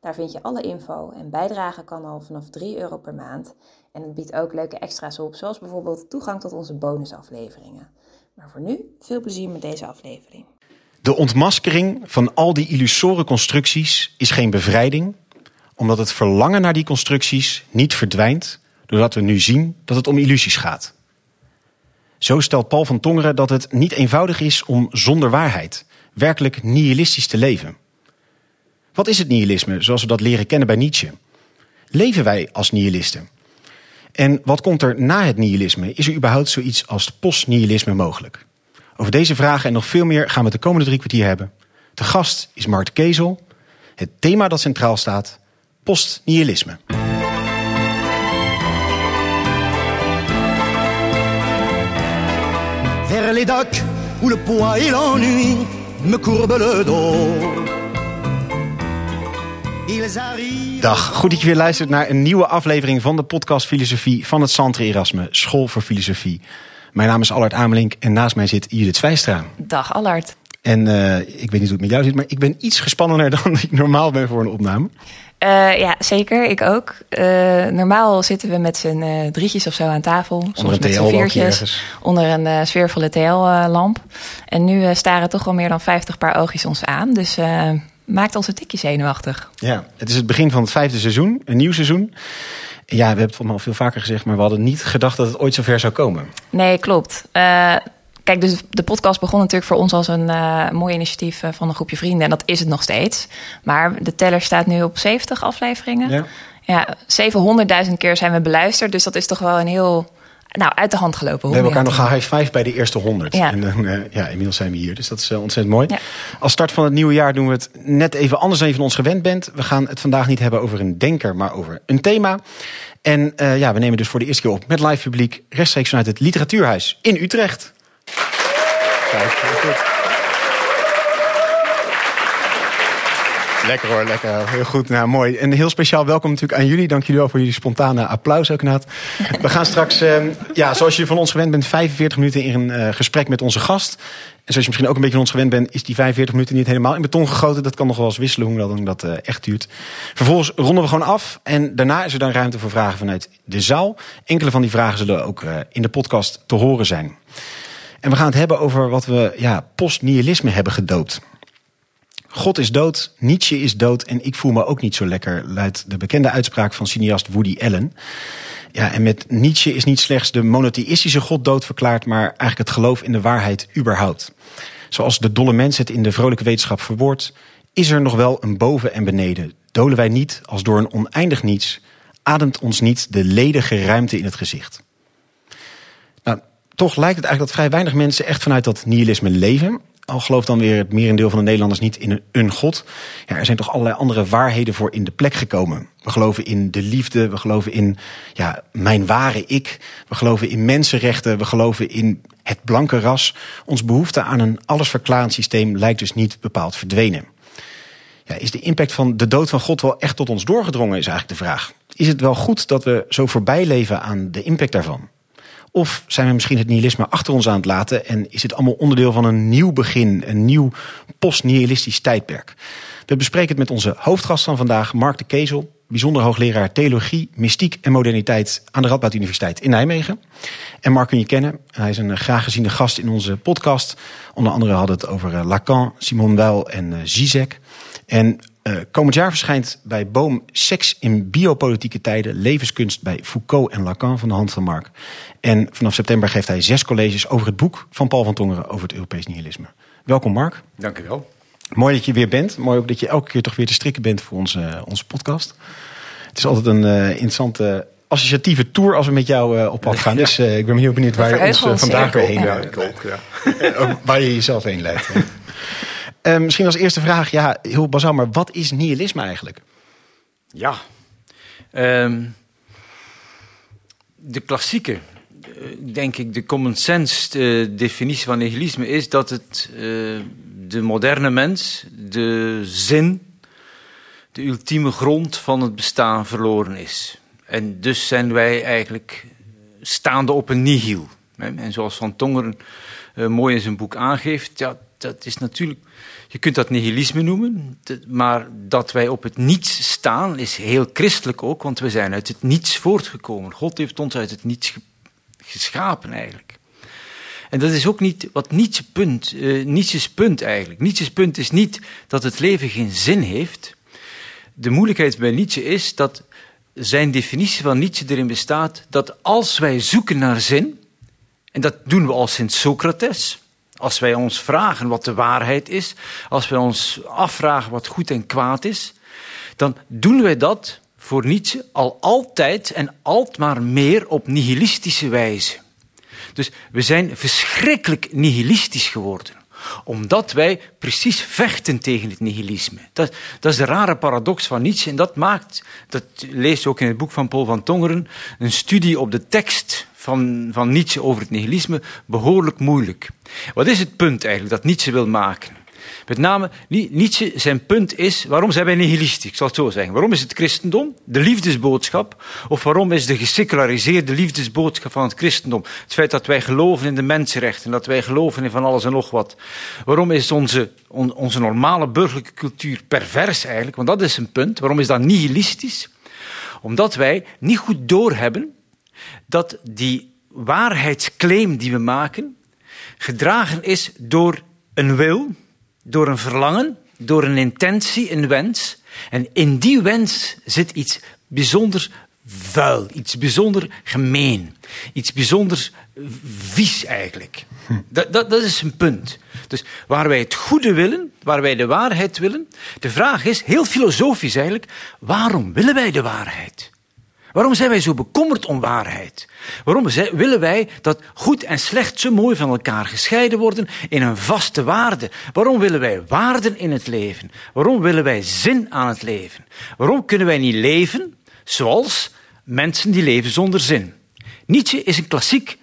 Daar vind je alle info en bijdragen kan al vanaf 3 euro per maand. En het biedt ook leuke extra's op, zoals bijvoorbeeld toegang tot onze bonusafleveringen. Maar voor nu, veel plezier met deze aflevering. De ontmaskering van al die illusoren constructies is geen bevrijding, omdat het verlangen naar die constructies niet verdwijnt, doordat we nu zien dat het om illusies gaat. Zo stelt Paul van Tongeren dat het niet eenvoudig is om zonder waarheid werkelijk nihilistisch te leven. Wat is het nihilisme zoals we dat leren kennen bij Nietzsche? Leven wij als nihilisten? En wat komt er na het nihilisme? Is er überhaupt zoiets als postnihilisme mogelijk? Over deze vragen en nog veel meer gaan we de komende drie kwartier hebben. De gast is Mart Kezel. Het thema dat centraal staat: postnihilisme. Vers où le poids et l'ennui me le dos. Dag, goed dat je weer luistert naar een nieuwe aflevering van de podcast Filosofie van het Santre Erasme, School voor Filosofie. Mijn naam is Allard Amelink en naast mij zit Judith Zwijstra. Dag Allard. En eh, ik weet niet hoe het met jou zit, maar ik ben iets gespannener dan ik normaal ben voor een opname. Uh, ja, zeker. Ik ook. Uh, normaal zitten we met z'n drietjes of zo aan tafel. Onder met een z'n viertjes. Onder een sfeervolle TL-lamp. en nu staren toch wel meer dan 50 paar oogjes ons aan. Dus maakt ons een tikje zenuwachtig. Ja, het is het begin van het vijfde seizoen. Een nieuw seizoen. Ja, we hebben het volgens mij al veel vaker gezegd, maar we hadden niet gedacht dat het ooit zover zou komen. Nee, klopt. Kijk, dus de podcast begon natuurlijk voor ons als een uh, mooi initiatief van een groepje vrienden. En dat is het nog steeds. Maar de teller staat nu op 70 afleveringen. Ja. Ja, 700.000 keer zijn we beluisterd. Dus dat is toch wel een heel nou, uit de hand gelopen. We hebben elkaar nog high five bij de eerste 100. Ja. En uh, ja, inmiddels zijn we hier. Dus dat is uh, ontzettend mooi. Ja. Als start van het nieuwe jaar doen we het net even anders dan je van ons gewend bent. We gaan het vandaag niet hebben over een denker, maar over een thema. En uh, ja, we nemen dus voor de eerste keer op met live publiek rechtstreeks vanuit het Literatuurhuis in Utrecht. Kijk, goed. Lekker hoor, lekker. Heel goed, nou mooi. En heel speciaal welkom natuurlijk aan jullie. Dank jullie wel voor jullie spontane applaus ook, Naat. We gaan straks, uh, ja, zoals je van ons gewend bent, 45 minuten in een uh, gesprek met onze gast. En zoals je misschien ook een beetje van ons gewend bent, is die 45 minuten niet helemaal in beton gegoten. Dat kan nog wel eens wisselen hoe lang dat uh, echt duurt. Vervolgens ronden we gewoon af. En daarna is er dan ruimte voor vragen vanuit de zaal. Enkele van die vragen zullen ook in de podcast te horen zijn. En we gaan het hebben over wat we ja, postnihilisme hebben gedoopt. God is dood, Nietzsche is dood en ik voel me ook niet zo lekker, luidt de bekende uitspraak van cineast Woody Allen. Ja, en met Nietzsche is niet slechts de monotheïstische God dood verklaard, maar eigenlijk het geloof in de waarheid überhaupt. Zoals de dolle mens het in de vrolijke wetenschap verwoordt, is er nog wel een boven en beneden. Dolen wij niet als door een oneindig niets, ademt ons niet de ledige ruimte in het gezicht. Nou, toch lijkt het eigenlijk dat vrij weinig mensen echt vanuit dat nihilisme leven. Al gelooft dan weer het merendeel van de Nederlanders niet in een, God. Ja, er zijn toch allerlei andere waarheden voor in de plek gekomen. We geloven in de liefde, we geloven in ja, mijn ware ik. We geloven in mensenrechten, we geloven in het blanke ras. Ons behoefte aan een allesverklarend systeem lijkt dus niet bepaald verdwenen. Ja, is de impact van de dood van God wel echt tot ons doorgedrongen, is eigenlijk de vraag. Is het wel goed dat we zo voorbij leven aan de impact daarvan? Of zijn we misschien het nihilisme achter ons aan het laten en is het allemaal onderdeel van een nieuw begin, een nieuw post-nihilistisch tijdperk? We bespreken het met onze hoofdgast van vandaag, Mark de Kezel, bijzonder hoogleraar theologie, mystiek en moderniteit aan de Radboud Universiteit in Nijmegen. En Mark kun je kennen, hij is een graag geziene gast in onze podcast. Onder andere hadden het over Lacan, Simone Weil en Zizek. En uh, komend jaar verschijnt bij Boom Seks in biopolitieke tijden, levenskunst bij Foucault en Lacan van de hand van Mark. En vanaf september geeft hij zes colleges over het boek van Paul van Tongeren over het Europees nihilisme. Welkom Mark. Dank u wel. Mooi dat je weer bent. Mooi ook dat je elke keer toch weer te strikken bent voor onze, onze podcast. Het is altijd een uh, interessante associatieve tour als we met jou uh, op pad gaan. Ja. Dus uh, ik ben heel benieuwd waar je ons vandaag weer heen leidt. Ja, waar je jezelf heen leidt. Uh, misschien als eerste vraag, ja, heel bazaal, maar wat is nihilisme eigenlijk? Ja, um, de klassieke, denk ik, de common sense definitie van nihilisme is dat het de moderne mens de zin, de ultieme grond van het bestaan verloren is. En dus zijn wij eigenlijk staande op een nihil. En zoals Van Tongeren mooi in zijn boek aangeeft, ja, dat is natuurlijk, je kunt dat nihilisme noemen, maar dat wij op het niets staan is heel christelijk ook, want we zijn uit het niets voortgekomen. God heeft ons uit het niets geschapen eigenlijk. En dat is ook niet wat Nietzsche punt, uh, Nietzsche's punt eigenlijk. Nietzsche's punt is niet dat het leven geen zin heeft. De moeilijkheid bij Nietzsche is dat zijn definitie van Nietzsche erin bestaat dat als wij zoeken naar zin, en dat doen we al sinds Socrates, als wij ons vragen wat de waarheid is, als wij ons afvragen wat goed en kwaad is, dan doen wij dat voor Nietzsche al altijd en maar meer op nihilistische wijze. Dus we zijn verschrikkelijk nihilistisch geworden omdat wij precies vechten tegen het nihilisme. Dat, dat is de rare paradox van Nietzsche. En dat maakt, dat leest ook in het boek van Paul van Tongeren, een studie op de tekst van, van Nietzsche over het nihilisme behoorlijk moeilijk. Wat is het punt eigenlijk dat Nietzsche wil maken? Met name, Nietzsche, zijn punt is, waarom zijn wij nihilistisch? Ik zal het zo zeggen. Waarom is het christendom de liefdesboodschap? Of waarom is de geseculariseerde liefdesboodschap van het christendom? Het feit dat wij geloven in de mensenrechten, dat wij geloven in van alles en nog wat. Waarom is onze, onze normale burgerlijke cultuur pervers eigenlijk? Want dat is een punt. Waarom is dat nihilistisch? Omdat wij niet goed doorhebben dat die waarheidsclaim die we maken gedragen is door een wil, door een verlangen, door een intentie, een wens. En in die wens zit iets bijzonder vuil, iets bijzonder gemeen, iets bijzonder vies eigenlijk. Dat, dat, dat is een punt. Dus waar wij het goede willen, waar wij de waarheid willen, de vraag is, heel filosofisch eigenlijk, waarom willen wij de waarheid? Waarom zijn wij zo bekommerd om waarheid? Waarom willen wij dat goed en slecht zo mooi van elkaar gescheiden worden in een vaste waarde? Waarom willen wij waarden in het leven? Waarom willen wij zin aan het leven? Waarom kunnen wij niet leven zoals mensen die leven zonder zin? Nietzsche is een klassiek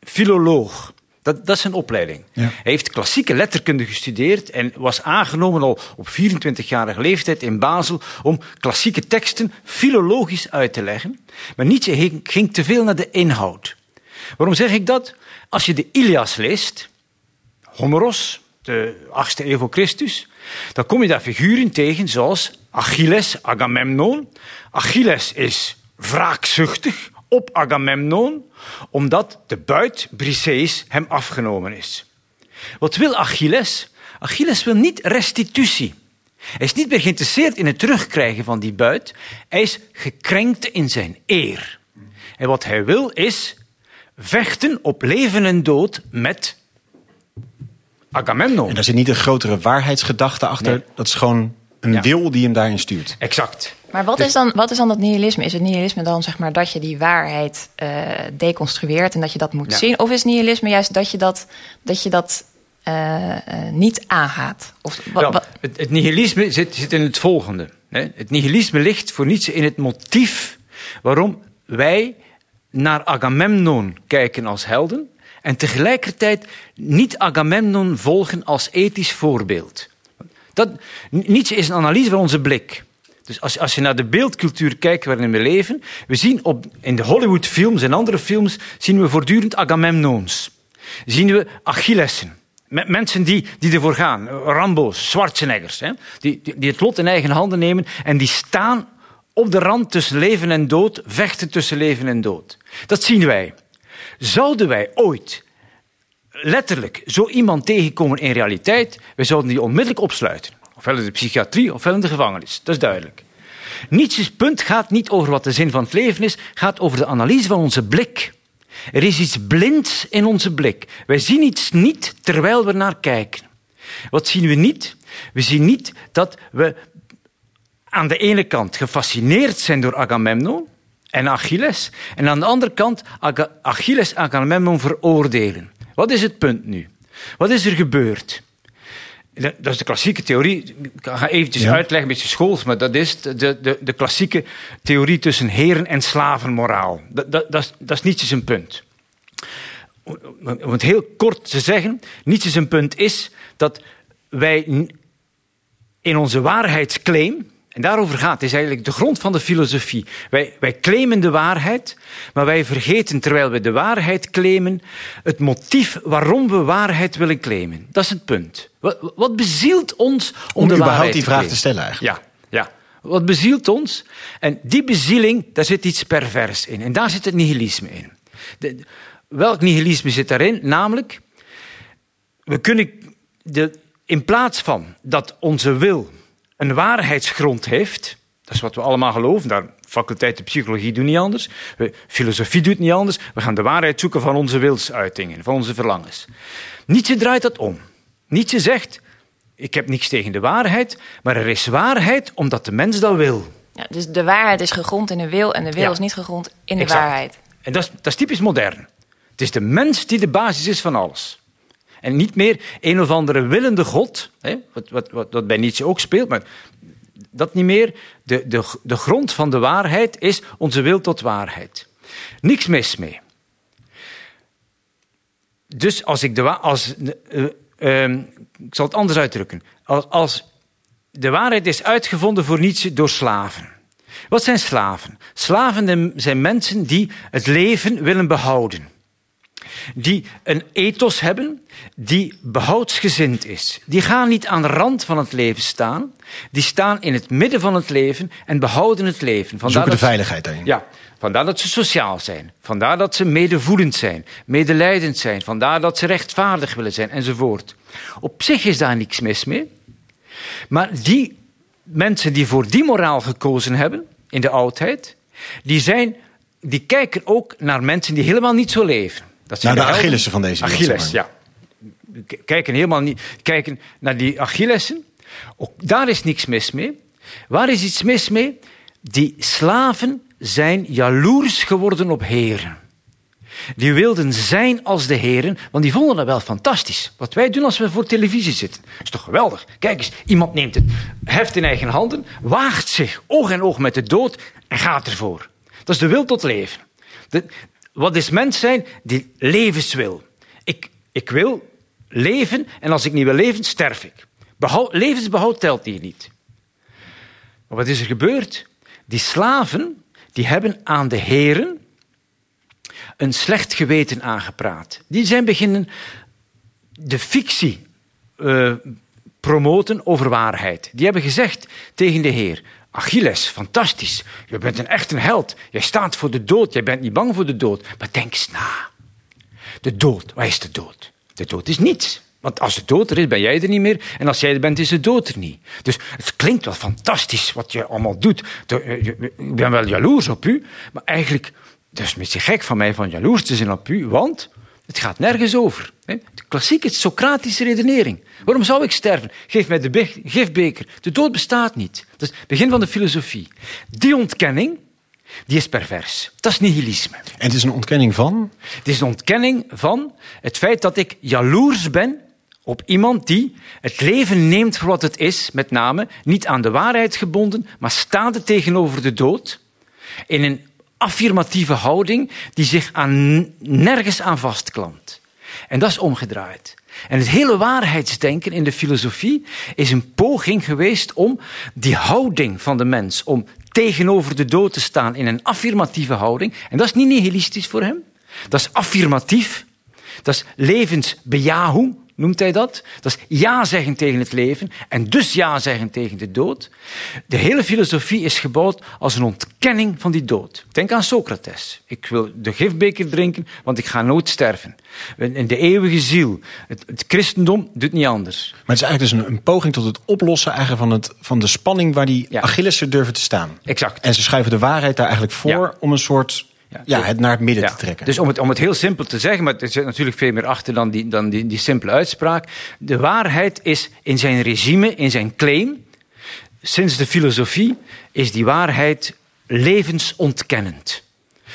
filoloog. Dat, dat is zijn opleiding. Hij heeft klassieke letterkunde gestudeerd en was aangenomen al op 24-jarige leeftijd in Basel om klassieke teksten filologisch uit te leggen. Maar Nietzsche ging te veel naar de inhoud. Waarom zeg ik dat? Als je de Ilias leest, Homeros, de 8e eeuw voor Christus, dan kom je daar figuren tegen zoals Achilles, Agamemnon. Achilles is wraakzuchtig, op Agamemnon, omdat de buit Briseis hem afgenomen is. Wat wil Achilles? Achilles wil niet restitutie. Hij is niet meer geïnteresseerd in het terugkrijgen van die buit. Hij is gekrenkt in zijn eer. En wat hij wil is vechten op leven en dood met Agamemnon. En daar zit niet een grotere waarheidsgedachte achter. Dat is gewoon een wil die hem daarin stuurt. Exact. Maar wat, dus- is dan, wat is dan dat nihilisme? Is het nihilisme dan zeg maar dat je die waarheid uh, deconstrueert en dat je dat moet zien? Of is nihilisme juist dat je dat, dat, je dat uh, uh, niet aangaat? Of, wat, het, nihilisme zit, zit in het volgende. Hè? Het nihilisme ligt voor niets in het motief waarom wij naar Agamemnon kijken als helden en tegelijkertijd niet Agamemnon volgen als ethisch voorbeeld. Dat, Nietzsche is een analyse van onze blik. Dus als, als je naar de beeldcultuur kijkt waarin we leven, we zien op, in de Hollywoodfilms en andere films zien we voortdurend Agamemnons. Zien we Achillessen. Mensen die, die ervoor gaan. Rambo's, Schwarzeneggers. Hè? Die, die het lot in eigen handen nemen en die staan op de rand tussen leven en dood, vechten tussen leven en dood. Dat zien wij. Zouden wij ooit letterlijk zo iemand tegenkomen in realiteit, we zouden die onmiddellijk opsluiten. Ofwel in de psychiatrie, ofwel in de gevangenis. Dat is duidelijk. Nietzsche's punt gaat niet over wat de zin van het leven is, gaat over de analyse van onze blik. Er is iets blinds in onze blik. Wij zien iets niet terwijl we naar kijken. Wat zien we niet? We zien niet dat we aan de ene kant gefascineerd zijn door Agamemnon en Achilles, en aan de andere kant Achilles en Agamemnon veroordelen. Wat is het punt nu? Wat is er gebeurd? Dat is de klassieke theorie. Ik ga eventjes Ja. uitleggen, een beetje schools, maar dat is de, de, de klassieke theorie tussen heren- en slavenmoraal. Dat, dat, dat, is, dat is Nietzsche zijn punt. Om het heel kort te zeggen, Nietzsche zijn punt is dat wij in onze waarheidsclaim, en daarover gaat, het is eigenlijk de grond van de filosofie. Wij, wij claimen de waarheid, maar wij vergeten terwijl we de waarheid claimen het motief waarom we waarheid willen claimen. Dat is het punt. Wat, wat bezielt ons om, Om de überhaupt die te vraag claimen? te stellen eigenlijk. Ja, ja. Wat bezielt ons? En die bezieling, daar zit iets pervers in. En daar zit het nihilisme in. De- welk nihilisme zit daarin? Namelijk, we kunnen de, in plaats van dat onze wil een waarheidsgrond heeft, dat is wat we allemaal geloven, daar faculteit de psychologie doet niet anders, filosofie doet niet anders, we gaan de waarheid zoeken van onze wilsuitingen, van onze verlangens. Nietzsche draait dat om. Nietzsche zegt, ik heb niks tegen de waarheid, maar er is waarheid omdat de mens dat wil. Ja, dus de waarheid is gegrond in de wil en de wil Ja. is niet gegrond in de Exact. waarheid. En dat is, dat is typisch modern. Het is de mens die de basis is van alles. En niet meer een of andere willende God, hè, wat, wat, wat, wat bij Nietzsche ook speelt, maar dat niet meer. De, de, de grond van de waarheid is onze wil tot waarheid. Niks mis mee. Dus als ik de als, eh, ehm, ik zal het anders uitdrukken. Als, als de waarheid is uitgevonden voor Nietzsche door slaven. Wat zijn slaven? Slaven zijn mensen die het leven willen behouden. Die een ethos hebben die behoudsgezind is. Die gaan niet aan de rand van het leven staan. Die staan in het midden van het leven en behouden het leven. Vandaar Zoeken de veiligheid daarin. ja, vandaar dat ze sociaal zijn. Vandaar dat ze medevoelend zijn, medelijdend zijn. Vandaar dat ze rechtvaardig willen zijn, enzovoort. Op zich is daar niks mis mee. Maar die mensen die voor die moraal gekozen hebben, in de oudheid, die, zijn, die kijken ook naar mensen die helemaal niet zo leven. Dat zijn de. Achillessen van deze wereld, Achilles, ja. Kijken helemaal niet, kijken naar die Achillessen. Ook daar is niks mis mee. Waar is iets mis mee? Die slaven zijn jaloers geworden op heren. Die wilden zijn als de heren, want die vonden dat wel fantastisch. Wat wij doen als we voor televisie zitten. is toch geweldig? Kijk eens, iemand neemt het heft in eigen handen, waagt zich oog en oog met de dood en gaat ervoor. Dat is de wil tot leven. De- wat is mens zijn? Die levenswil. Ik, ik wil leven en als ik niet wil leven, sterf ik. Behoud, levensbehoud telt hier niet. Maar wat is er gebeurd? Die slaven die hebben aan de heren een slecht geweten aangepraat. Die zijn beginnen de fictie eh, promoten over waarheid. Die hebben gezegd tegen de Heer: Achilles, fantastisch. Je bent een echt een held. Jij staat voor de dood. Jij bent niet bang voor de dood. Maar denk eens na. De dood, wat is de dood? De dood is niets. Want als de dood er is, ben jij er niet meer. En als jij er bent, is de dood er niet. Dus het klinkt wel fantastisch wat je allemaal doet. Eh, Ik ben wel jaloers op u. Maar eigenlijk, dat is een beetje gek van mij van jaloers te zijn op u. Want het gaat nergens over. hè. De klassieke Socratische redenering. Waarom zou ik sterven? Geef mij de be- gifbeker. De dood bestaat niet. Dat is het begin van de filosofie. Die ontkenning, die is pervers. Dat is nihilisme. En het is een ontkenning van. Het is een ontkenning van het feit dat ik jaloers ben op iemand die het leven neemt voor wat het is, met name niet aan de waarheid gebonden, maar staande tegenover de dood, in een affirmatieve houding die zich aan, nergens aan vastklampt. En dat is omgedraaid. En het hele waarheidsdenken in de filosofie is een poging geweest om die houding van de mens, om tegenover de dood te staan in een affirmatieve houding. En dat is niet nihilistisch voor hem. Dat is affirmatief. Dat is levensbejahu, noemt hij dat. Dat is ja zeggen tegen het leven en dus ja zeggen tegen de dood. De hele filosofie is gebouwd als een ontkenning van die dood. Denk aan Socrates. Ik wil de gifbeker drinken, want ik ga nooit sterven. In de eeuwige ziel. Het, het christendom doet niet anders. Maar het is eigenlijk dus een, een poging tot het oplossen eigenlijk van, het, van de spanning waar die Ja. Achillessen durven te staan. Exact. En ze schuiven de waarheid daar eigenlijk voor Ja. om een soort Ja. ja, het naar het midden Ja, te trekken. Dus om het, om het heel simpel te zeggen, maar er zit natuurlijk veel meer achter dan, die, dan die, die simpele uitspraak. De waarheid is in zijn regime, in zijn claim, sinds de filosofie, is die waarheid levensontkennend.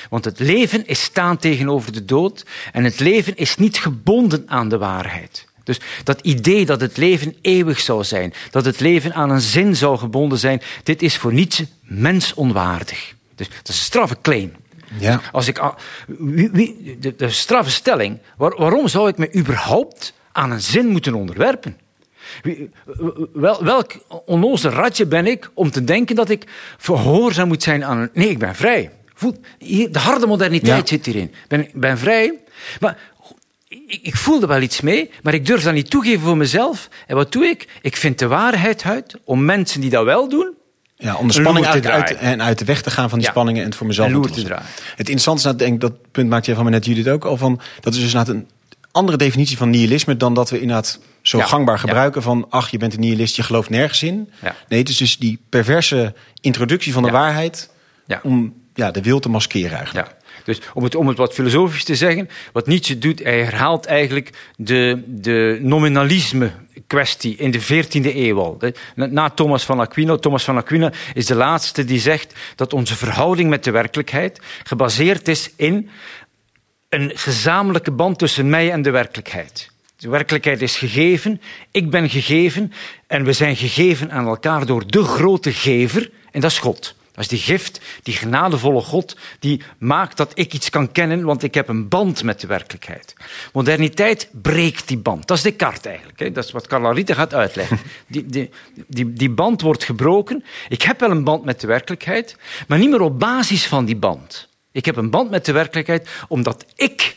Want het leven is staan tegenover de dood en het leven is niet gebonden aan de waarheid. Dus dat idee dat het leven eeuwig zou zijn, dat het leven aan een zin zou gebonden zijn, dit is voor Nietzsche mensonwaardig. Dus dat is een straffe claim. Ja. Als ik, wie, wie, de, de straffe stelling, waar- waarom zou ik me überhaupt aan een zin moeten onderwerpen? Wie- Wel, welk onnozel ratje ben ik om te denken dat ik verhoorzaam moet zijn aan een... Nee, ik ben vrij. Voel, de harde moderniteit Ja. zit hierin. Ik ben, vrij, maar ik, ik voel er wel iets mee, maar ik durf dat niet toegeven voor mezelf. En wat doe ik? Ik vind de waarheid uit om mensen die dat wel doen... Ja, om de spanning uit, en uit de weg te gaan van die Ja. spanningen en het voor mezelf loer te te draaien. Het interessante is, nou, denk ik, dat punt maakt je van me net Judith ook al van. Dat is dus inderdaad een andere definitie van nihilisme dan dat we inderdaad zo Ja. gangbaar Ja. gebruiken van ach, je bent een nihilist, je gelooft nergens in. Nee, het is dus die perverse introductie van de waarheid om ja, de wil te maskeren eigenlijk. Dus om het, om het wat filosofisch te zeggen, wat Nietzsche doet, hij herhaalt eigenlijk de, de nominalisme-kwestie in de 14e eeuw al. Na Thomas van Aquino. Thomas van Aquino is de laatste die zegt dat onze verhouding met de werkelijkheid gebaseerd is in een gezamenlijke band tussen mij en de werkelijkheid. De werkelijkheid is gegeven, ik ben gegeven en we zijn gegeven aan elkaar door de grote gever en dat is God. Dat is die gift, die genadevolle God, die maakt dat ik iets kan kennen, want ik heb een band met de werkelijkheid. Moderniteit breekt die band. Dat is Descartes eigenlijk. Hè. Dat is wat Carla Rita gaat uitleggen. Die, die, die, die band wordt gebroken. Ik heb wel een band met de werkelijkheid, maar niet meer op basis van die band. Ik heb een band met de werkelijkheid omdat ik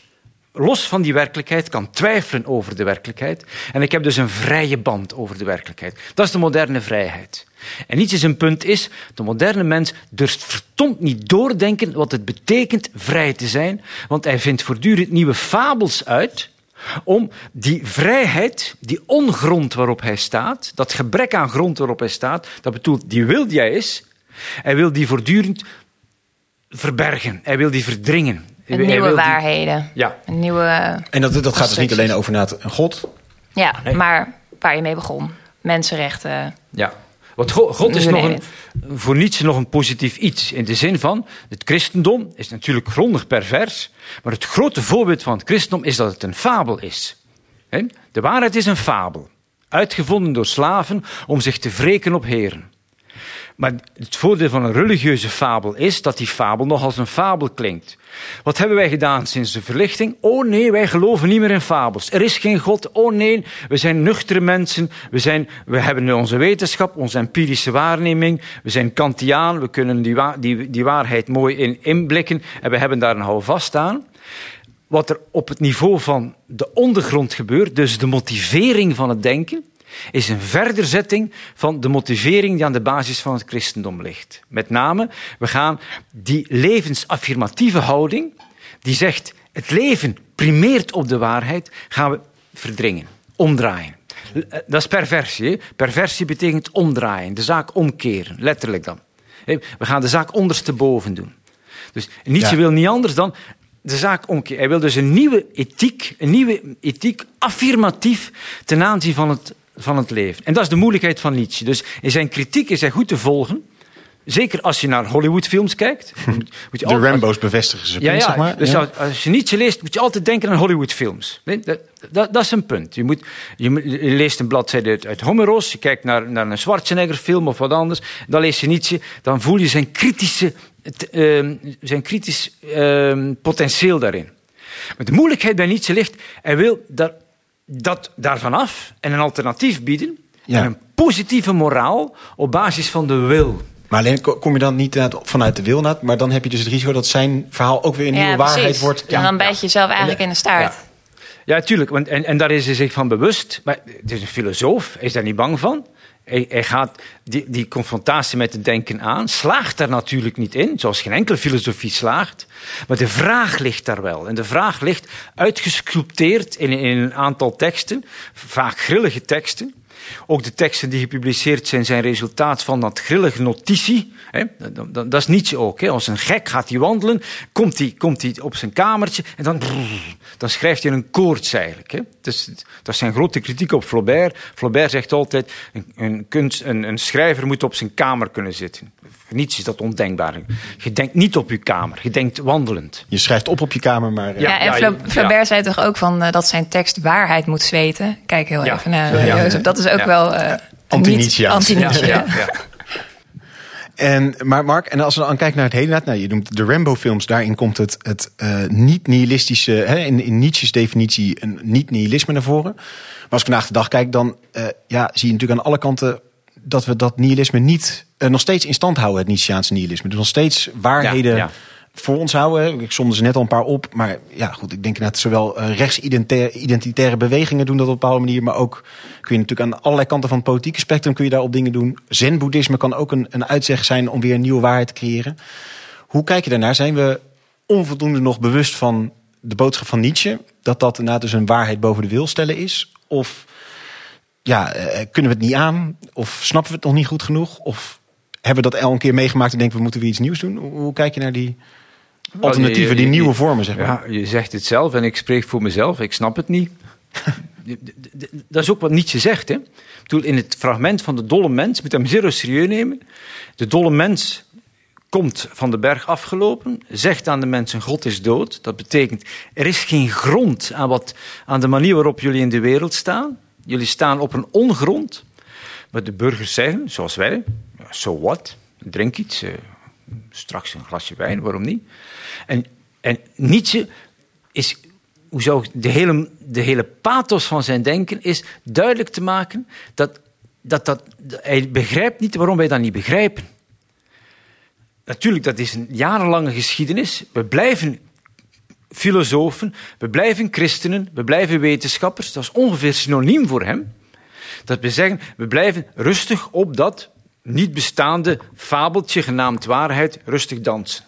los van die werkelijkheid kan twijfelen over de werkelijkheid. En ik heb dus een vrije band over de werkelijkheid. Dat is de moderne vrijheid. En iets is een punt is, de moderne mens durft verdomd niet doordenken wat het betekent vrij te zijn, want hij vindt voortdurend nieuwe fabels uit om die vrijheid, die ongrond waarop hij staat, dat gebrek aan grond waarop hij staat, dat bedoelt die wil die hij is, hij wil die voortdurend verbergen, hij wil die verdringen. Met Hij nieuwe waarheden. Ja. Een nieuwe, En dat, dat gaat dus niet alleen over inderdaad een God. ja, maar waar je mee begon. Mensenrechten. Ja. Want Go- God is nog een, voor Nietzsche nog een positief iets. In de zin van, het christendom is natuurlijk grondig pervers. Maar het grote voorbeeld van het christendom is dat het een fabel is. Hè? De waarheid is een fabel. Uitgevonden door slaven om zich te wreken op heren. Maar het voordeel van een religieuze fabel is dat die fabel nog als een fabel klinkt. Wat hebben wij gedaan sinds de verlichting? Oh nee, wij geloven niet meer in fabels. Er is geen God. Oh nee, we zijn nuchtere mensen. We, zijn, we hebben onze wetenschap, onze empirische waarneming. We zijn Kantiaan. We kunnen die, die, die waarheid mooi in, inblikken. En we hebben daar een houvast aan. Wat er op het niveau van de ondergrond gebeurt, dus de motivering van het denken, is een verderzetting van de motivering die aan de basis van het christendom ligt. Met name, we gaan die levensaffirmatieve houding, die zegt het leven primeert op de waarheid, gaan we verdringen, omdraaien. Eh, Dat is perversie. hè. Perversie betekent omdraaien, de zaak omkeren, letterlijk dan. We gaan de zaak ondersteboven doen. Dus Nietzsche Ja. wil niet anders dan de zaak omkeren. Hij wil dus een nieuwe ethiek, een nieuwe ethiek affirmatief ten aanzien van het, van het leven. En dat is de moeilijkheid van Nietzsche. Dus in zijn kritiek is hij goed te volgen. Zeker als je naar Hollywoodfilms kijkt. Moet- moet je De altijd- Rambo's bevestigen ze. ja, ja. zeg maar. Dus Ja. als- je Nietzsche leest, moet je altijd denken aan Hollywoodfilms. Nee, dat, dat, dat is een punt. Je, moet, je, je leest een bladzijde uit, uit Homeros, je kijkt naar, naar een Schwarzenegger-film of wat anders, dan lees je Nietzsche, dan voel je zijn, kritische, ehm, zijn kritisch ehm, potentieel daarin. Maar de moeilijkheid bij Nietzsche ligt, hij wil dat, dat daarvan af en een alternatief bieden, Ja. en een positieve moraal op basis van de wil. Maar alleen ko- kom je dan niet vanuit de wil, Naat, maar dan heb je dus het risico dat zijn verhaal ook weer een nieuwe waarheid wordt. En dan bijt je jezelf eigenlijk in de staart. Ja, tuurlijk. Want, en, en daar is hij zich van bewust. Maar het is een filosoof, hij is daar niet bang van. Hij, gaat die, die confrontatie met het denken aan, slaagt daar natuurlijk niet in, zoals geen enkele filosofie slaagt. Maar de vraag ligt daar wel. En de vraag ligt uitgesculpteerd in, in een aantal teksten, vaak grillige teksten. Ook de teksten die gepubliceerd zijn, zijn resultaat van dat grillige notitie. Hè? Dat, dat, dat, is Nietzsche ook. Hè? Als een gek gaat hij wandelen, komt hij, komt hij op zijn kamertje en dan, dan schrijft hij een koorts eigenlijk. Hè? Dus, dat is zijn grote kritiek op Flaubert. Flaubert zegt altijd, een, een, kunst, een, een schrijver moet op zijn kamer kunnen zitten. Voor niets is dat ondenkbaar. Je denkt niet op je kamer, je denkt wandelend. Je schrijft op op je kamer, maar... Uh... Ja, en ja, Flaubert zei toch ook van uh, dat zijn tekst waarheid moet zweten. Kijk heel even naar uh, Jozef. Dat is ook wel... Uh, ja, En, maar Mark, en als we dan kijken naar het hele, nou, je noemt de Rambo-films, daarin komt het, het uh, niet-nihilistische, in, in Nietzsche's definitie, een niet-nihilisme naar voren. Maar als ik vandaag de dag kijk, dan uh, ja, zie je natuurlijk aan alle kanten dat we dat nihilisme niet uh, nog steeds in stand houden, het Nietzscheaanse nihilisme. Dus nog steeds waarheden ja, ja. Voor ons houden. Ik somde ze net al een paar op, maar ja, goed, ik denk net zowel uh, rechtsidentitaire bewegingen doen dat op een bepaalde manier, maar ook kun je natuurlijk aan allerlei kanten van het politieke spectrum kun je daarop dingen doen. Zen-boeddhisme kan ook een, een uitzeg zijn om weer een nieuwe waarheid te creëren. Hoe kijk je daarnaar? Zijn we onvoldoende nog bewust van de boodschap van Nietzsche, dat dat inderdaad dus een waarheid boven de wil stellen is? Of ja, uh, kunnen we het niet aan? Of snappen we het nog niet goed genoeg? Of hebben we dat al een keer meegemaakt en denken we moeten weer iets nieuws doen? Hoe kijk je naar die alternatieven, die nieuwe vormen, zeg maar? Ja, je zegt het zelf en ik spreek voor mezelf. Ik snap het niet. dat is ook wat Nietzsche zegt. Hè? In het fragment van de dolle mens, moet hem zeer serieus nemen. De dolle mens komt van de berg afgelopen, zegt aan de mensen: God is dood. Dat betekent er is geen grond aan, wat, aan de manier waarop jullie in de wereld staan. Jullie staan op een ongrond. Maar de burgers zeggen, zoals wij, so what? Drink iets, uh, straks een glasje wijn, waarom niet? En, en Nietzsche is, hoe zou ik, de hele, de hele pathos van zijn denken is duidelijk te maken dat, dat, dat hij begrijpt niet waarom wij dat niet begrijpen. Natuurlijk, dat is een jarenlange geschiedenis. We blijven filosofen, we blijven christenen, we blijven wetenschappers. Dat is ongeveer synoniem voor hem. Dat we zeggen, we blijven rustig op dat niet bestaande fabeltje genaamd waarheid rustig dansen.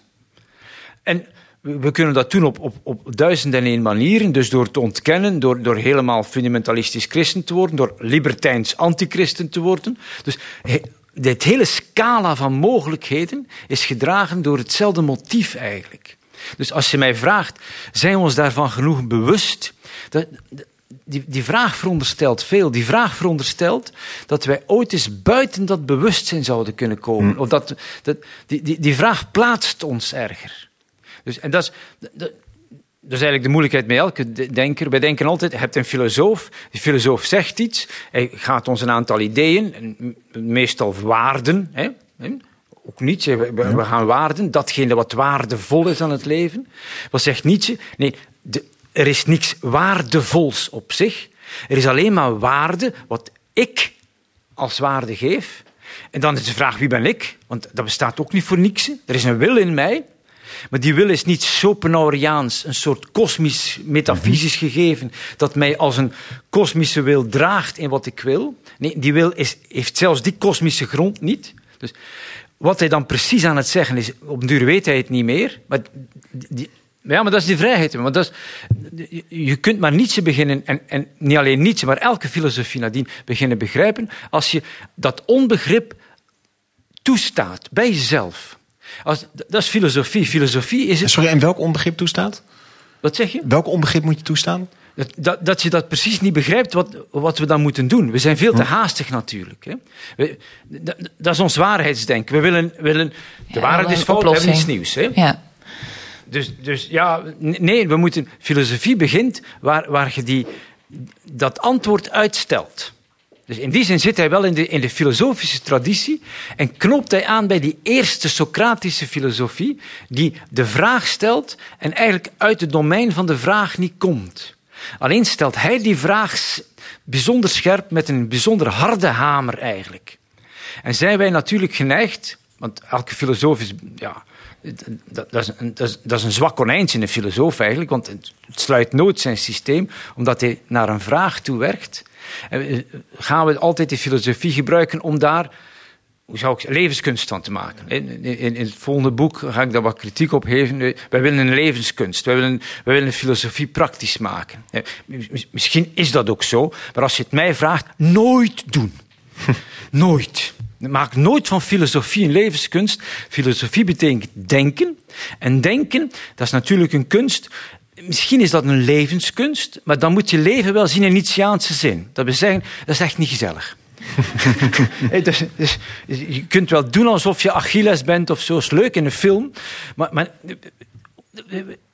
En we kunnen dat doen op, op, op duizend en één manieren. Dus door te ontkennen, door, door helemaal fundamentalistisch christen te worden, door libertijns antichristen te worden. Dus dit hele scala van mogelijkheden is gedragen door hetzelfde motief eigenlijk. Dus als je mij vraagt, zijn we ons daarvan genoeg bewust? Dat, die, die vraag veronderstelt veel. Die vraag veronderstelt dat wij ooit eens buiten dat bewustzijn zouden kunnen komen. Of dat, dat, die, die, die vraag plaatst ons erger. Dus, en dat is, dat, dat is eigenlijk de moeilijkheid met elke denker. Wij denken altijd, je hebt een filosoof, die filosoof zegt iets, hij gaat ons een aantal ideeën, meestal waarden, hè, ook Nietzsche, we, we, gaan waarden, datgene wat waardevol is aan het leven. Wat zegt Nietzsche? Nee, de, er is niks waardevols op zich. Er is alleen maar waarde wat ik als waarde geef. En dan is de vraag, wie ben ik? Want dat bestaat ook niet voor niks. Er is een wil in mij. Maar die wil is niet Schopenhaueriaans, een soort kosmisch, metafysisch gegeven, dat mij als een kosmische wil draagt in wat ik wil. Nee, die wil is, heeft zelfs die kosmische grond niet. Dus wat hij dan precies aan het zeggen is, op duur weet hij het niet meer. Maar die, ja, maar dat is die vrijheid. Want dat is, je kunt maar Nietzsche beginnen, en, en niet alleen Nietzsche, maar elke filosofie nadien beginnen begrijpen, als je dat onbegrip toestaat bij jezelf. Als, dat is filosofie. Filosofie is het... Sorry, en welk onbegrip toestaat? Wat zeg je? Welk onbegrip moet je toestaan? Dat, dat, dat, je dat precies niet begrijpt wat, wat we dan moeten doen. We zijn veel te hm. haastig natuurlijk. Hè. We, dat, dat, is ons waarheidsdenken. We willen, willen de ja, waarheid is fout, we hebben iets nieuws. Hè. Ja. Dus, dus ja, nee, we moeten. Filosofie begint waar, waar je die, dat antwoord uitstelt. Dus in die zin zit hij wel in de, in de filosofische traditie en knoopt hij aan bij die eerste Socratische filosofie, die de vraag stelt en eigenlijk uit het domein van de vraag niet komt. Alleen stelt hij die vraag bijzonder scherp met een bijzonder harde hamer eigenlijk. En zijn wij natuurlijk geneigd, want elke filosoof is, ja, dat, dat, is een, dat, is, een zwak konijntje, een filosoof eigenlijk, want het sluit nooit zijn systeem, omdat hij naar een vraag toe werkt. Eh, gaan we altijd de filosofie gebruiken om daar hoe zou ik levenskunst van te maken. In, in, in, het volgende boek ga ik daar wat kritiek op geven. Wij willen een levenskunst. Wij willen, wij willen filosofie praktisch maken. Misschien is dat ook zo, maar als je het mij vraagt, nooit doen. nooit. Maak nooit van filosofie een levenskunst. Filosofie betekent denken. En denken, dat is natuurlijk een kunst. Misschien is dat een levenskunst, maar dan moet je leven wel zien in Nietzscheaanse zin. Dat wil zeggen, dat is echt niet gezellig. dus, dus, je kunt wel doen alsof je Achilles bent of zo, is leuk in een film, maar, maar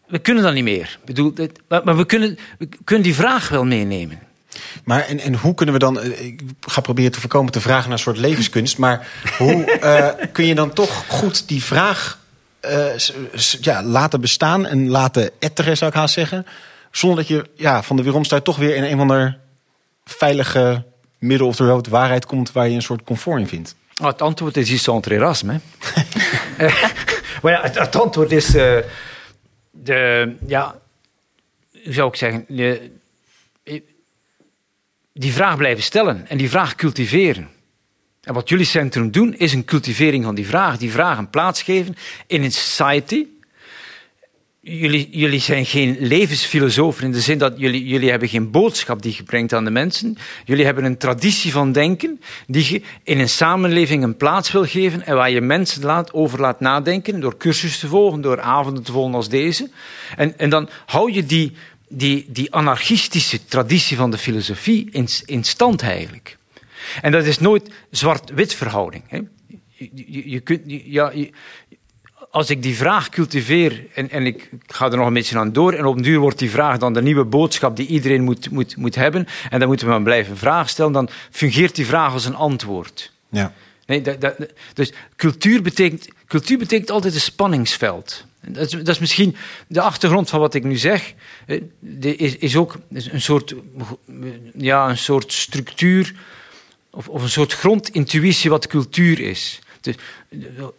we kunnen dat niet meer. Ik bedoel, maar we kunnen, we kunnen die vraag wel meenemen. Maar en, en hoe kunnen we dan, eh, ik ga proberen te voorkomen te vragen naar een soort levenskunst, maar hoe uh, kun je dan toch goed die vraag uh, ja, laten bestaan en laten etteren, zou ik haast zeggen, zonder dat je ja, van de weeromstuit toch weer in een of ander veilige middel of de rood waarheid komt waar je een soort comfort in vindt? Oh, het antwoord is iets entre Erasme. maar ja, het, het, antwoord is, uh, de, ja, hoe zou ik zeggen, de, die vraag blijven stellen en die vraag cultiveren. En wat jullie centrum doen, is een cultivering van die vraag. Die vraag een plaats geven in een society. Jullie, jullie zijn geen levensfilosofen in de zin dat jullie, jullie hebben geen boodschap die je brengt aan de mensen. Jullie hebben een traditie van denken die je in een samenleving een plaats wil geven en waar je mensen laat, over laat nadenken door cursussen te volgen, door avonden te volgen als deze. En, en dan hou je die, die, die anarchistische traditie van de filosofie in, in stand eigenlijk. En dat is nooit zwart-wit verhouding. Hè. Je, je, kunt, ja, als ik die vraag cultiveer en, en ik ga er nog een beetje aan door, en op een duur wordt die vraag dan de nieuwe boodschap die iedereen moet, moet, moet hebben, en dan moeten we maar blijven vragen stellen, dan fungeert die vraag als een antwoord. Ja. Nee, dat, dat, dus cultuur betekent, cultuur betekent altijd een spanningsveld. Dat is, dat is, misschien de achtergrond van wat ik nu zeg. Eh, is, is ook een soort, ja, een soort structuur of, of een soort grondintuïtie wat cultuur is. Dus,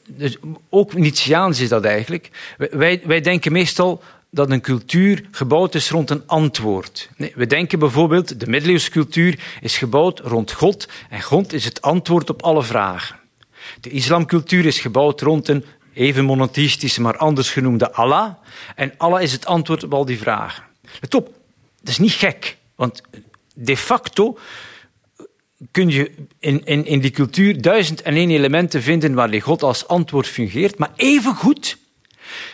dus ook Nietzscheaans is dat eigenlijk. Wij, wij denken meestal dat een cultuur gebouwd is rond een antwoord. Nee, we denken bijvoorbeeld, de middeleeuwse cultuur is gebouwd rond God en God is het antwoord op alle vragen. De islamcultuur is gebouwd rond een even monotheïstische, maar anders genoemde Allah. En Allah is het antwoord op al die vragen. Let dat is niet gek, want de facto kun je in, in, in die cultuur duizend en één elementen vinden waar die God als antwoord fungeert, maar evengoed